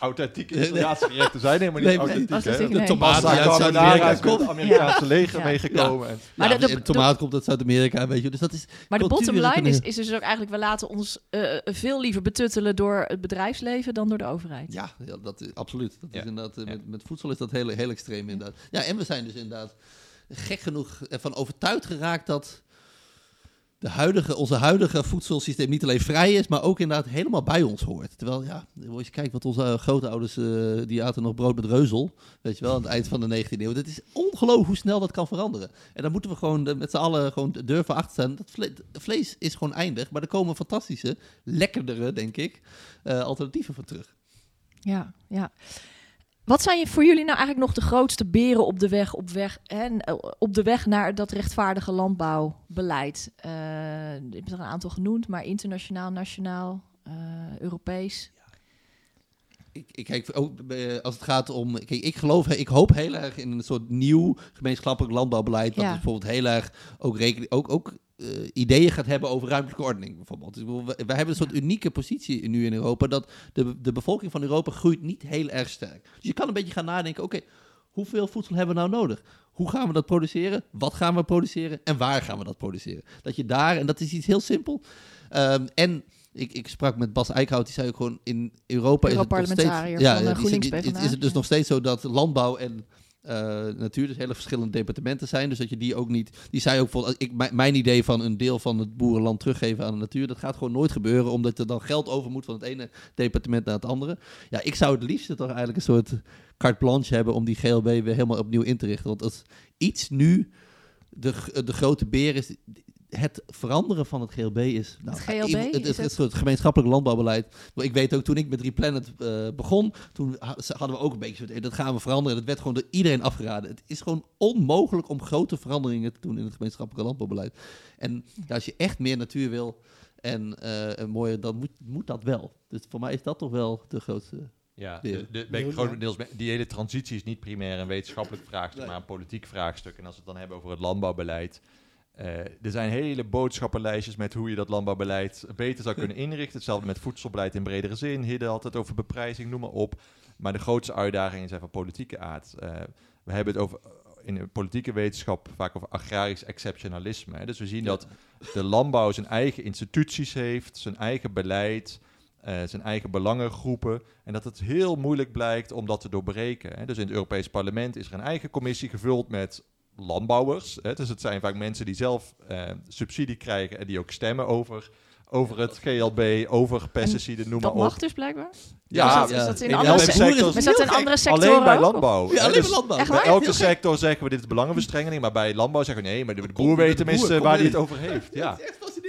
authentieke Italiaanse gerechten zijn helemaal niet Nee, authentiek. hè. het de nee. tomaat uit Zuid-Amerika komt. Amerikaanse leger Ja. meegekomen. En- Maar Ja, de- de, de- tomaat komt uit Zuid-Amerika, weet je. Dus dat is... Maar de bottom line is, is dus ook eigenlijk, we laten ons eh, veel liever betuttelen door het bedrijfsleven dan door de overheid. Ja, ja dat is absoluut. Dat Ja. is inderdaad, eh, met, met voedsel is dat heel, heel extreem inderdaad. Ja, en we zijn dus inderdaad gek genoeg ervan overtuigd geraakt dat de huidige, onze huidige voedselsysteem niet alleen vrij is, maar ook inderdaad helemaal bij ons hoort. Terwijl, ja, als je kijkt wat onze eh, grootouders, eh, die aten nog brood met reuzel, weet je wel, aan het eind van de 19e eeuw. Het is ongelooflijk hoe snel dat kan veranderen. En dan moeten we gewoon eh, met z'n allen gewoon durven achter staan. Dat vle- vlees is gewoon eindig, maar er komen fantastische, lekkerdere, denk ik, eh, alternatieven voor terug. Ja, ja. Wat zijn je- voor jullie nou eigenlijk nog de grootste beren op de weg, op weg, hè, eh, op de weg naar dat rechtvaardige landbouwbeleid? Eh je hebt er een aantal genoemd, maar internationaal, nationaal, eh, Europees. Ik, ik kijk ook eh, als het gaat om. Kijk, ik geloof, ik hoop heel erg in een soort nieuw gemeenschappelijk landbouwbeleid. Wat Ja. dus bijvoorbeeld heel erg ook rekening. Ook, ook eh, ideeën gaat hebben over ruimtelijke ordening, bijvoorbeeld. Dus, we, we, hebben een soort unieke positie nu in Europa, dat de, de bevolking van Europa groeit niet heel erg sterk. Dus je kan een beetje gaan nadenken, oké, hoeveel voedsel hebben we nou nodig? Hoe gaan we dat produceren? Wat gaan we produceren? En waar gaan we dat produceren? Dat je daar, en dat is iets heel simpel. Um, en ik, ik sprak met Bas Eickhout, die zei ook gewoon in Europa is het nog steeds... Ja, GroenLinks is, is het dus nog steeds zo dat landbouw en uh, natuur dus hele verschillende departementen zijn. Dus dat je die ook niet. Die zei ook vol. Ik, mijn idee van een deel van het boerenland teruggeven aan de natuur. Dat gaat gewoon nooit gebeuren. Omdat er dan geld over moet van het ene departement naar het andere. Ja, ik zou het liefst toch eigenlijk een soort carte blanche hebben. om die GLB weer helemaal opnieuw in te richten. Want als iets nu de, de grote beer is het veranderen van het GLB is... Nou, het GLB? Het, het, het, gemeenschappelijk landbouwbeleid. Maar ik weet ook, toen ik met Replanet uh, begon... toen hadden we ook een beetje... dat gaan we veranderen. Dat werd gewoon door iedereen afgeraden. Het is gewoon onmogelijk om grote veranderingen te doen... in het gemeenschappelijke landbouwbeleid. En als je echt meer natuur wil... en uh, mooier, dan moet, moet dat wel. Dus voor mij is dat toch wel de grootste... Ja, de, de, ben grotendeels, die hele transitie is niet primair een wetenschappelijk vraagstuk, maar een politiek vraagstuk. En als we het dan hebben over het landbouwbeleid, uh, er zijn hele boodschappenlijstjes met hoe je dat landbouwbeleid beter zou kunnen inrichten. Hetzelfde met voedselbeleid in bredere zin. Hidde had het over beprijzing, noem maar op. Maar de grootste uitdagingen zijn van politieke aard. Uh, we hebben het over, in de politieke wetenschap vaak over agrarisch exceptionalisme. Hè. Dus we zien dat de landbouw zijn eigen instituties heeft, zijn eigen beleid, uh, zijn eigen belangengroepen. En dat het heel moeilijk blijkt om dat te doorbreken. Hè. Dus in het Europees Parlement is er een eigen commissie gevuld met landbouwers. Hè, dus het zijn vaak mensen die zelf uh, subsidie krijgen en die ook stemmen over, over het GLB, over pesticiden, noem maar op. Dat mag dus blijkbaar? Ja, is dat, in, andere sectoren? Is dat in andere sectoren Alleen bij landbouw. Ja, alleen dus bij landbouw. Bij elke sector zeggen we dit is belangenverstrengeling, maar bij landbouw zeggen we nee, maar de, boer weet tenminste waar hij het over heeft. Ja.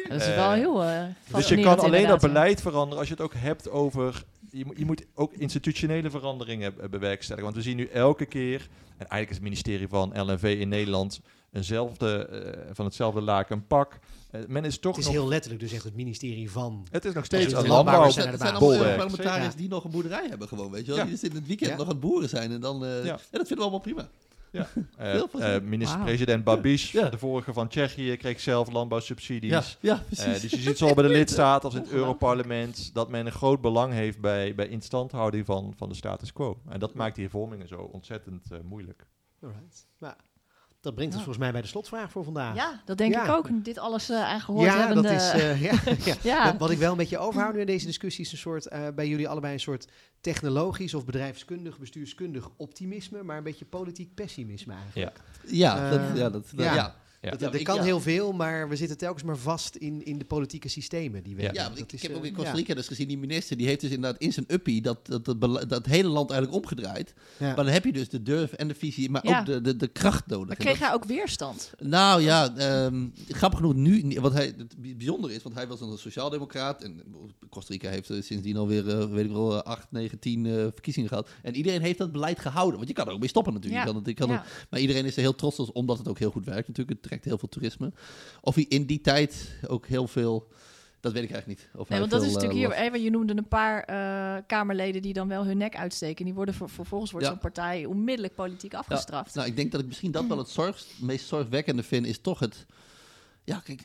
Dat is wel heel uh, Dus je kan alleen dat beleid veranderen als je het ook hebt over je, je, moet ook institutionele veranderingen bewerkstelligen. Want we zien nu elke keer, en eigenlijk is het ministerie van LNV in Nederland eenzelfde, uh, van hetzelfde laken een pak. Uh, men is toch het is heel letterlijk dus echt het ministerie van... Het is nog steeds een landbouw. Het zijn allemaal parlementariërs die nog een boerderij hebben gewoon, weet je wel. Ja. Die in het weekend ja. nog aan het boeren zijn. En dan, uh, ja. dat vinden we allemaal prima. Ja. Uh, uh, Minister-president wow. Babiš, ja. de vorige van Tsjechië, kreeg zelf landbouwsubsidies. Ja. Uh, dus je ziet zowel bij de lidstaten als in het Europarlement dat men een groot belang heeft bij, bij instandhouding van, van de status quo. En dat maakt die hervormingen zo ontzettend moeilijk. Alright. Dat brengt ons volgens mij bij de slotvraag voor vandaag. Ja, dat denk ik ook. Dit alles uh, aangehoord ja, hebben. Dat is, uh, ja, ja. Wat ik wel een beetje overhoud nu in deze discussie is een soort, uh, bij jullie allebei een soort technologisch of bedrijfskundig, bestuurskundig optimisme, maar een beetje politiek pessimisme eigenlijk. Ja, ja, dat, ja, dat, ja. Ja. Dat, er kan heel veel, maar we zitten telkens maar vast in, in de politieke systemen die we ja. hebben. Ja, dat ik, is, heb ook in Costa Rica dus gezien, die minister, die heeft dus inderdaad in zijn uppie dat, dat, dat, dat hele land eigenlijk omgedraaid. Maar dan heb je dus de durf en de visie, maar ook de, de, de kracht nodig. Maar kreeg hij ook weerstand? Nou ja, um, grappig genoeg nu, wat hij, het bijzonder is, want hij was een sociaaldemocraat en Costa Rica heeft sindsdien alweer, uh, weet ik wel, 8, 9, 10 uh, verkiezingen gehad. En iedereen heeft dat beleid gehouden, want je kan er ook mee stoppen natuurlijk. Ja. Kan het, ik kan het, maar iedereen is er heel trots op, omdat het ook heel goed werkt natuurlijk. Het trekt heel veel toerisme. Of hij in die tijd ook heel veel. Dat weet ik eigenlijk niet. Of nee, want dat is natuurlijk uh, hier. Even, je noemde een paar uh, Kamerleden die dan wel hun nek uitsteken. Die worden ver, vervolgens wordt ja. zo'n partij onmiddellijk politiek afgestraft. Ja. Nou, ik denk dat ik misschien dat wel het zorgst, meest zorgwekkende vind, is toch het. Ja, kijk,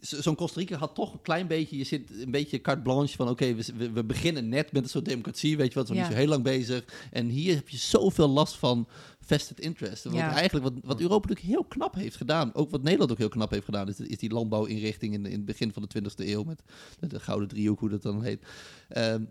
zo'n Costa Rica had toch een klein beetje, je zit een beetje carte blanche van oké, okay, we, we, beginnen net met een soort democratie, weet je wat, we zijn ja. niet zo heel lang bezig. En hier heb je zoveel last van vested interest. Ja. eigenlijk wat, wat Europa natuurlijk heel knap heeft gedaan, ook wat Nederland ook heel knap heeft gedaan, is, is die landbouwinrichting in, in het begin van de 20e eeuw met de, de gouden driehoek, hoe dat dan heet. Um,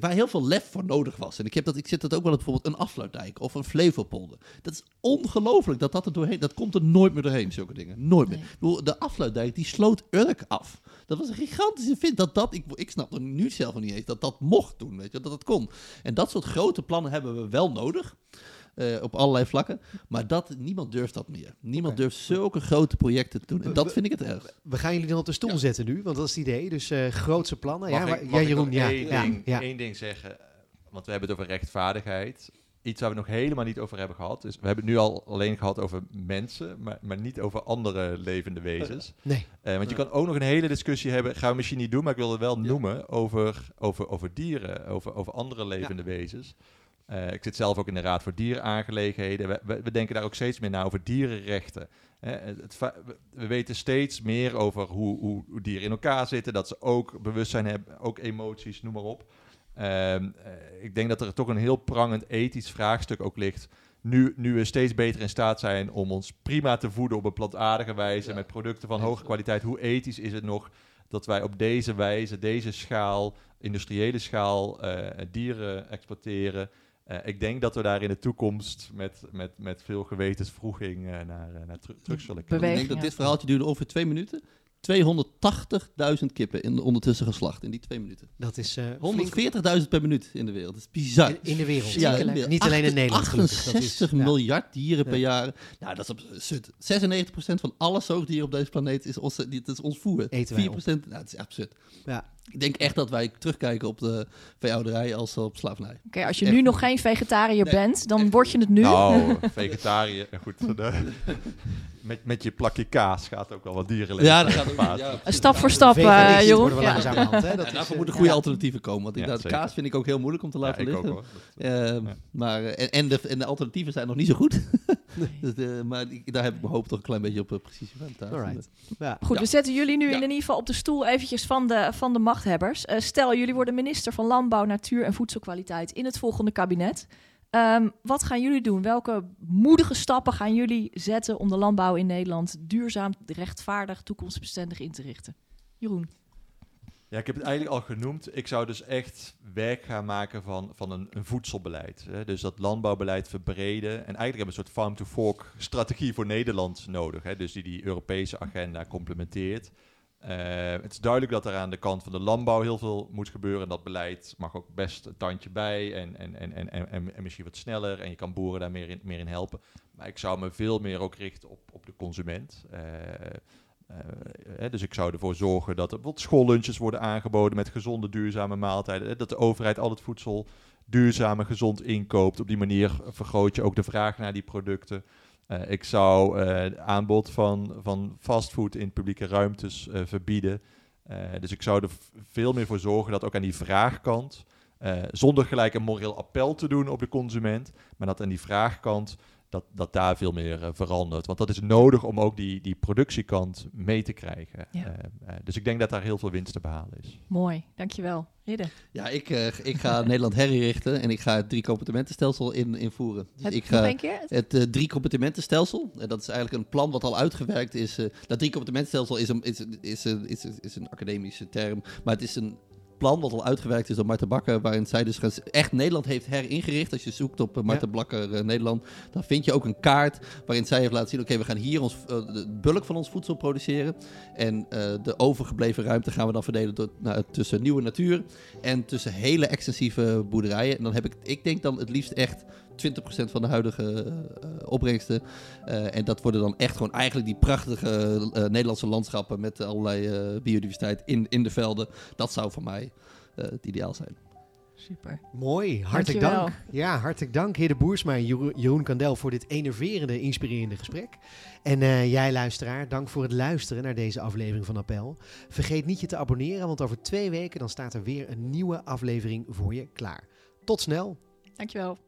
waar heel veel lef voor nodig was. En ik, heb dat, ik zit dat ook wel bijvoorbeeld een afsluitdijk of een Flevopolder. Dat is ongelooflijk dat dat er doorheen... Dat komt er nooit meer doorheen, zulke dingen. Nooit nee. meer. De afsluitdijk, die sloot Urk af. Dat was een gigantische vind. Dat dat, ik, ik snap er nu zelf nog niet eens dat dat mocht doen, weet je, dat dat kon. En dat soort grote plannen hebben we wel nodig. Uh, op allerlei vlakken. Maar dat, niemand durft dat meer. Niemand okay. durft zulke grote projecten te doen. En dat vind ik het erg. We gaan jullie dan op de stoel ja. zetten nu, want dat is het idee. Dus uh, grootse plannen. Mag ja, ik, maar, ja, Jeroen, ja, één, ja, ding, ja. één ding zeggen. Want we hebben het over rechtvaardigheid. Iets waar we nog helemaal niet over hebben gehad. Dus we hebben het nu al alleen gehad over mensen, maar, maar niet over andere levende wezens. Nee. Uh, want je kan ook nog een hele discussie hebben, gaan we misschien niet doen, maar ik wil het wel noemen, over, over, over dieren, over, over andere levende wezens. Eh, ik zit zelf ook in de Raad voor Dierenaangelegenheden. We, we, we denken daar ook steeds meer naar over dierenrechten. Hè, het, we weten steeds meer over hoe, hoe, hoe, dieren in elkaar zitten, dat ze ook bewustzijn hebben, ook emoties, noem maar op. Ehm, eh, ik denk dat er toch een heel prangend ethisch vraagstuk ook ligt. Nu, nu we steeds beter in staat zijn om ons prima te voeden op een plantaardige wijze met producten van hoge kwaliteit, hoe ethisch is het nog dat wij op deze wijze, deze schaal, industriële schaal, uh, dieren exploiteren? Uh, ik denk dat we daar in de toekomst met, met, met veel gewetensvroeging uh, naar, naar terug zullen kijken. Ik denk dat dit verhaaltje duurde ongeveer twee minuten. 280.000 kippen in de ondertussen geslacht in die twee minuten. Dat is uh, eh, 140.000 per minuut in de wereld. Dat is bizar. In, de wereld. Ja, in de wereld. Niet alleen in Nederland. 68 miljard dieren per jaar. Nou, dat is absurd. 96% van alle zoogdieren op deze planeet is ons, dit is ons voer. 4%, nou, dat is absurd. Ja. Ik denk echt dat wij terugkijken op de veehouderij als op slavernij. Oké, als je nu nog geen vegetariër bent, dan word je het nu. Nou, vegetariër, goed. met, met je plakje kaas gaat ook wel wat dieren Ja, dat gaat ook. Ja, stap voor stap, uh, Jeroen. Ja. Hè? Dat daarvoor moeten goede alternatieven komen. Want inderdaad, kaas vind ik ook heel moeilijk om te laten liggen. Ook, uh, maar, en, en, de, en de alternatieven zijn nog niet zo goed. dus, uh, maar daar heb ik mijn hoop toch een klein beetje op uh, van. Ja. Goed, we zetten jullie nu in ieder geval op de stoel eventjes van de, van de Uh, stel, jullie worden minister van Landbouw, Natuur en Voedselkwaliteit in het volgende kabinet. Um, wat gaan jullie doen? Welke moedige stappen gaan jullie zetten om de landbouw in Nederland duurzaam, rechtvaardig, toekomstbestendig in te richten? Jeroen. Ja, ik heb het eigenlijk al genoemd. Ik zou dus echt werk gaan maken van, van een, een voedselbeleid. Hè. Dus dat landbouwbeleid verbreden. En eigenlijk hebben we een soort farm-to-fork strategie voor Nederland nodig. Hè. Dus die die Europese agenda complementeert. Uh, het is duidelijk dat er aan de kant van de landbouw heel veel moet gebeuren. En dat beleid mag ook best een tandje bij en, en, en, en, en, en misschien wat sneller. En je kan boeren daar meer in, helpen. Maar ik zou me veel meer ook richten op, op de consument. Uh, uh, dus ik zou ervoor zorgen dat er bijvoorbeeld schoollunches worden aangeboden met gezonde, duurzame maaltijden. Dat de overheid al het voedsel duurzaam en gezond inkoopt. Op die manier vergroot je ook de vraag naar die producten. Uh, ik zou uh, aanbod van, van fastfood in publieke ruimtes uh, verbieden. dus ik zou er veel meer voor zorgen dat ook aan die vraagkant, zonder gelijk een moreel appel te doen op de consument, maar dat aan die vraagkant dat, dat daar veel meer uh, verandert. Want dat is nodig om ook die, die productiekant mee te krijgen. Ja. Uh, uh, dus ik denk dat daar heel veel winst te behalen is. Mooi, dankjewel. Hidde. Ja, ik, ik ga Nederland herrichten en ik ga het drie compartimentenstelsel in, invoeren. Dus het, ik ga het drie compartimentenstelsel. dat is eigenlijk een plan wat al uitgewerkt is. dat drie is een, is, is, is, is, is een academische term, maar het is een plan wat al uitgewerkt is door Marten Bakker, waarin zij dus echt Nederland heeft heringericht. Als je zoekt op uh, Marten Bakker uh, Nederland, dan vind je ook een kaart waarin zij heeft laten zien, oké, we gaan hier ons, uh, de bulk van ons voedsel produceren. En de overgebleven ruimte gaan we dan verdelen door, nou, tussen nieuwe natuur en tussen hele extensieve boerderijen. En dan heb ik, ik denk dan het liefst echt 20% van de huidige uh, opbrengsten. Uh, en dat worden dan echt gewoon eigenlijk die prachtige uh, Nederlandse landschappen met allerlei biodiversiteit in, in de velden. Dat zou voor mij het ideaal zijn. Super. Mooi, hartelijk dank. Ja, hartelijk dank, heer de Boersma en Jeroen Kandel voor dit enerverende, inspirerende gesprek. En uh, jij luisteraar, dank voor het luisteren naar deze aflevering van Appel. Vergeet niet je te abonneren, want over twee weken dan staat er weer een nieuwe aflevering voor je klaar. Tot snel. Dankjewel.